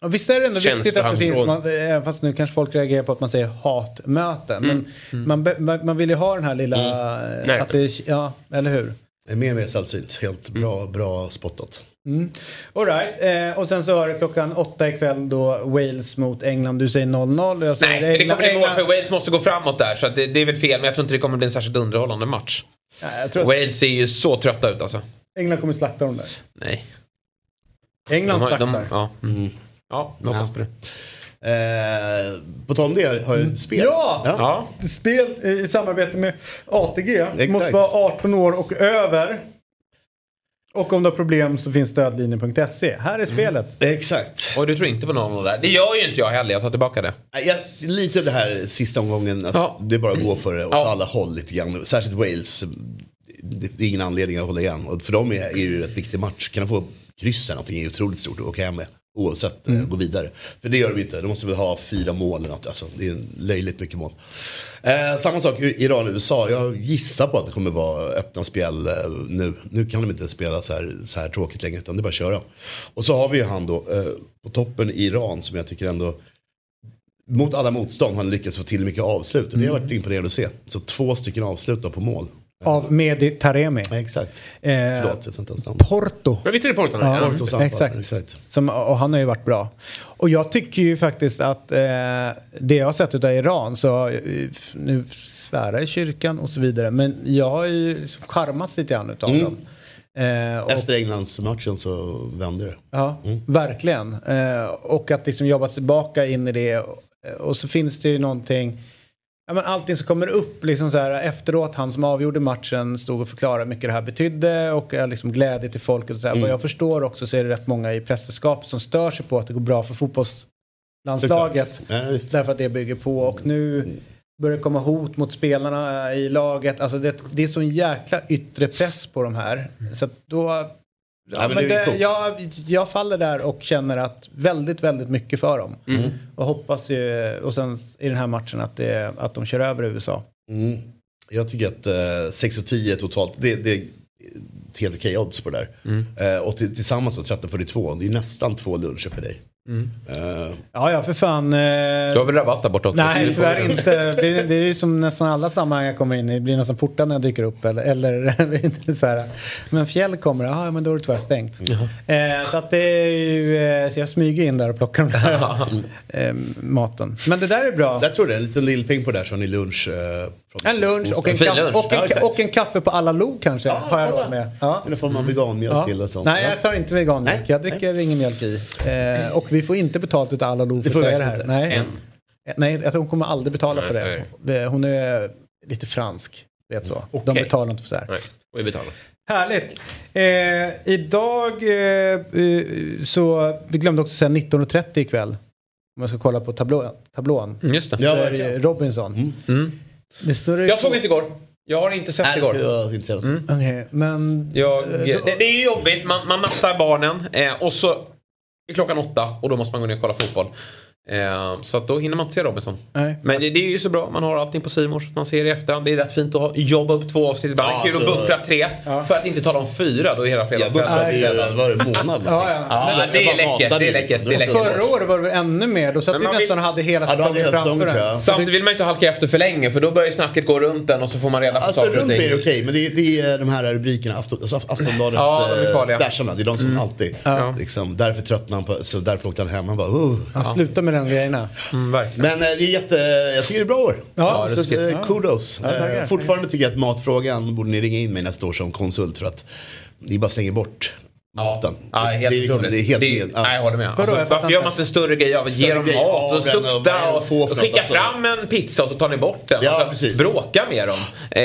Ja, visst är det ändå viktigt att det finns, man, även fast nu kanske folk reagerar på att man säger hatmöten. Men Man, be- man, man vill ju ha den här lilla... eh, Nej. Att det, ja, eller hur? Det är mer och mer sällsynt. Helt bra, bra spottat. Mm. All right. eh, och sen så har det klockan åtta ikväll då Wales mot England. Du säger 0-0 och jag säger Nej, det kommer bli mål för Wales måste gå framåt där. Så att det, det är väl fel, men jag tror inte det kommer bli en särskilt underhållande match. Ja, jag tror att Wales ser ju så trötta ut alltså. England kommer slakta dem där. Nej. England De har- de- slaktar. ja. Ja, vi hoppas på det. Eh, på tal om det, har du ett spel? Ja! Spel i samarbete med ATG. Exakt. Måste vara 18 år och över. Och om du har problem så finns stödlinjen.se. Här är spelet. Exakt. Och du tror inte på någon där? Det gör ju inte jag heller, jag tar tillbaka det. Jag, lite det här sista omgången, att det bara går för det åt alla håll lite grann. Särskilt Wales. Det det är ingen anledning att hålla igen. Och för dem är, är det ju en rätt viktig match. Kan de få kryss eller någonting är otroligt stort att åka hem med. Oavsett, mm. gå vidare. För det gör de inte. De måste väl ha fyra mål eller något. Alltså, det är löjligt mycket mål. Eh, samma sak Iran Iran-USA. Jag gissar på att det kommer vara öppna spel eh, nu. Nu kan de inte spela så här, så här tråkigt längre utan det är bara att köra. Och så har vi ju han då eh, på toppen i Iran som jag tycker ändå mot alla motstånd har han lyckats få till mycket avslut. Och det har varit imponerande att se. Så två stycken avslut då på mål. Av Mehdi Taremi. Exakt. Eh, Förlåt, jag inte ens namn. Porto. Men visst är det Porto? Ja, anfall, exakt. exakt. Som, och han har ju varit bra. Och jag tycker ju faktiskt att eh, det jag har sett utav Iran så, eh, nu svärar i kyrkan och så vidare, men jag har ju charmats lite grann utav Mm. dem. Eh, och, Efter Englandsmatchen så vände det. Ja, verkligen. Eh, och att liksom jobba tillbaka in i det. Och, och så finns det ju någonting, ja, men allting som kommer upp liksom så här, efteråt, han som avgjorde matchen stod och förklarade hur mycket det här betydde och eh, liksom glädje till folket. Och så här. Mm. Vad jag förstår också så är det rätt många i prästerskapet som stör sig på att det går bra för fotbollslandslaget. Ja, därför att det bygger på. Och nu börjar det komma hot mot spelarna i laget. Alltså det, det är sån jäkla yttre press på de här. Så då... Ja, men det jag, jag faller där och känner att väldigt, väldigt mycket för dem. Mm. Och hoppas ju, och sen i den här matchen att, det, att de kör över USA. Mm. Jag tycker att eh, 6 och 10 totalt, det, det är helt okej odds på det där. Mm. Eh, och till, tillsammans med 13.42, det är nästan två luncher för dig. Mm. Eh, Ja, ja, för fan. Eh... Du har väl rabatt där borta också? Nej, tyvärr inte. Det, det är ju som nästan alla sammanhang jag kommer in i. Det blir nästan portar när jag dyker upp. Eller, eller så här. Men fjäll kommer, ja men då är det tyvärr stängt. Eh, så att det är ju, eh, så jag smyger in där och plockar den där eh, maten. Men det där är bra. jag tror det, en liten lillpeng på det där har ni lunch. En lunch och en, lunch. och, en, Ja, och en kaffe på alla lo kanske. har jag råd med. Ja. Eller får man veganmjölk Ja. till och sånt. Nej, Ja. jag tar inte veganmjölk. Jag dricker ingen mjölk i. Eh, och vi får inte betalt utav alla lo för Det att får vi säga det här. verkligen Nej. Än. Eh, Nej, jag tror hon kommer aldrig betala Nej, för det. Hon är lite fransk. Vet så. De Okej. betalar inte för så här. Nej, och vi betalar. Härligt. Eh, idag eh, eh, så, vi glömde också säga 19.30 ikväll. Om jag ska kolla på tablå, tablån. Mm, Just det. Så Ja, är det verkligen. Robinson. Mm. Ju Jag såg inte igår. Jag har inte sett Nej, igår. jag inte men... Jag, Eh, det, det är ju jobbigt, man, man nattar barnen eh, och så är klockan åtta och då måste man gå ner och kolla fotboll. Eh, så att då hinner man inte se Robinson. Nej. Men det, det är ju så bra, man har allting på Simor så att man ser i efterhand. Det är rätt fint att ha- jobba upp två avsnitt ibland. Ja, Kul att buffra tre. För att inte tala om fyra, då är hela Jag fredagskvällen. buffrade i vad var det, en månad. Ja, ja. Ja, det är läckert, det är läckert. Det är läckert. Förra året var det ännu mer. Då satt vi nästan vill- och hade hela Ja, säsongen säsongen, framför jag. en. Samtidigt vill man inte halka efter för länge för då börjar ju snacket gå runt en och så får man reda på Alltså saker och runt mig är det ting. okej, men det är, det är de här rubrikerna, alltså Aftonbladet, Ja, de är eh, det är de som Mm. alltid, liksom, därför tröttnade han på, så därför åkte han hem, han bara. Ja, sluta med den grejerna. Mm. Men eh, det är jätte, jag tycker det är bra år. Ja, det så, ska- eh, ja. kudos. Ja. Eh, fortfarande tycker jag att matfrågan borde ni ringa in mig nästa år som konsult för att ni bara slänger bort maten. Ja, helt det, är liksom, det är helt Det- ned- ja. Nej, jag håller med. Alltså, jag varför gör man inte. en större grej av att ge dem mat och och sukta det och, och något, skicka alltså. fram en pizza och så tar ni bort den. Ja, Alltså, precis. Bråka med dem. Eh,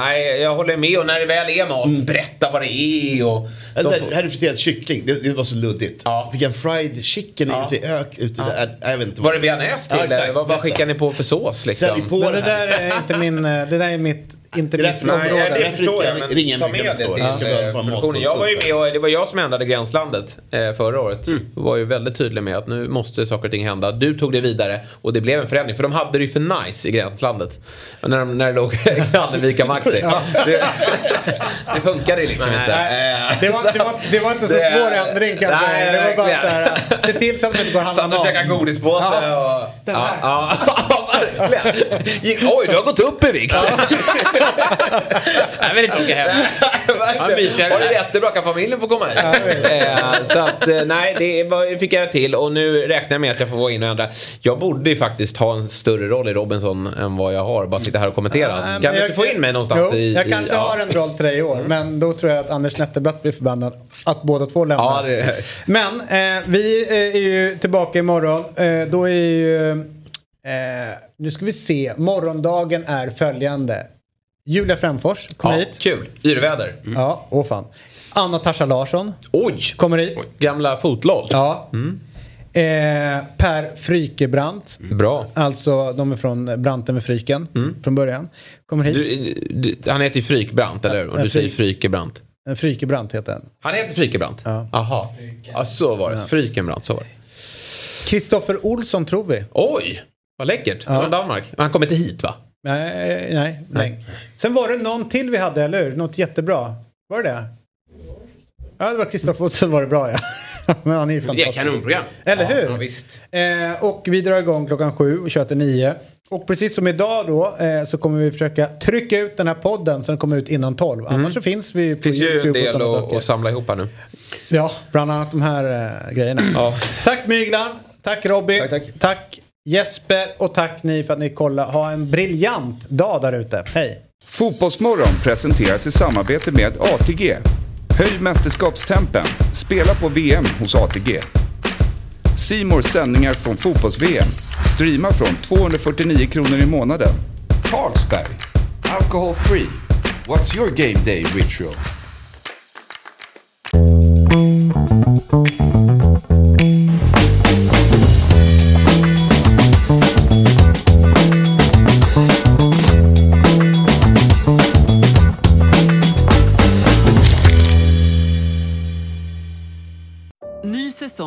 nej, jag håller med och när det väl är mat, berätta vad det är. Och Eller de där, får- här är friterad kyckling, det, det var så luddigt. Fick jag en fried chicken ute i ök, ute där, nej, jag vet inte. Var det bearnaise till? Ja, exakt. vad, vad skickar ni på för sås? Liksom? Men det det där är inte min, eh, det där är mitt, inte Det mitt område. Nej, det förstår jag. Men ringa ta med det till produktionen. Jag var ju med och det var jag som ändrade Gränslandet eh, förra året. Jag var ju väldigt tydlig med att nu måste saker och ting hända. Du tog det vidare och det blev en förändring. För de hade det ju för nice i Gränslandet. Och När, de, när det låg Grannevika Maxi. Det, det funkade ju liksom Nej. inte. Nej. Eh, Det var, det, var, det var inte så Det- svår ändring kan jag Nej. Det var bara så här, se till så att vi inte går och handlar Satt och käkade godispåse Ja. och... Ja, ja, verkligen. Gick- Oj, du har gått upp i vikt. Jag vill inte åka hem. Var det jättebra, kan familjen få komma hit? Eh, så att, eh, nej, det var- fick jag till och nu räknar jag med att jag får vara in och ändra. Jag borde ju faktiskt ha en större roll i Robinson än vad jag har. Bara sitta här och kommentera. Kan du jag- inte få in mig någonstans Jo, i... jag i, kanske ja. Mm. har en roll till dig i år, men då tror jag att Anders Nettelbratt blir förbannad att båda två lämnar. Ja, det... Men eh, vi eh, är ju tillbaka imorgon. Eh, då är ju... Eh, nu ska vi se. Morgondagen är följande. Julia Frändfors kommer Ja, hit. kul. Yrväder. Ja, åh fan. Anna Tasha Larsson Oj! kommer hit. Gamla fotloll. Ja. Eh, per Frykebrant. Bra. Alltså de är från Branten med Fryken från början. Kommer hit. Du, du, han heter ju Frykbrant, eller hur? Och Ja, du säger Fryk. Frykebrant. Eh, Frykebrant heter den. Han heter Frykebrant? Ja. Jaha. Ja, så var det. Frykenbrant, så var det. Kristoffer Olsson tror vi. Oj! Vad läckert. Från Danmark. Men han kommer inte hit va? Nej, nej, nej. Sen var det någon till vi hade, eller hur? Något jättebra. Var det det? Ja, det var Kristoffer Olsson var det bra ja. Men han är ju Det är fantastisk. kanonprogram. Eller Ja, hur? Ja, visst. Eh, och vi drar igång klockan sju och kör till nio. Och precis som idag då eh, så kommer vi försöka trycka ut den här podden så den kommer ut innan tolv. Annars så finns vi på finns ju en YouTube och del att, saker. att samla ihop här nu. Ja, bland annat de här eh, grejerna. Tack Myglan, tack Robin, tack, tack Jesper och tack ni för att ni kollade. Ha en briljant dag där ute. Hej! Fotbollsmorgon presenteras i samarbete med ATG. Höj mästerskapstempen. Spela på VM hos ATG. Simors sändningar från fotbolls-VM. Streama från 249 kronor i månaden. Carlsberg. Alcohol free. What's your game day ritual?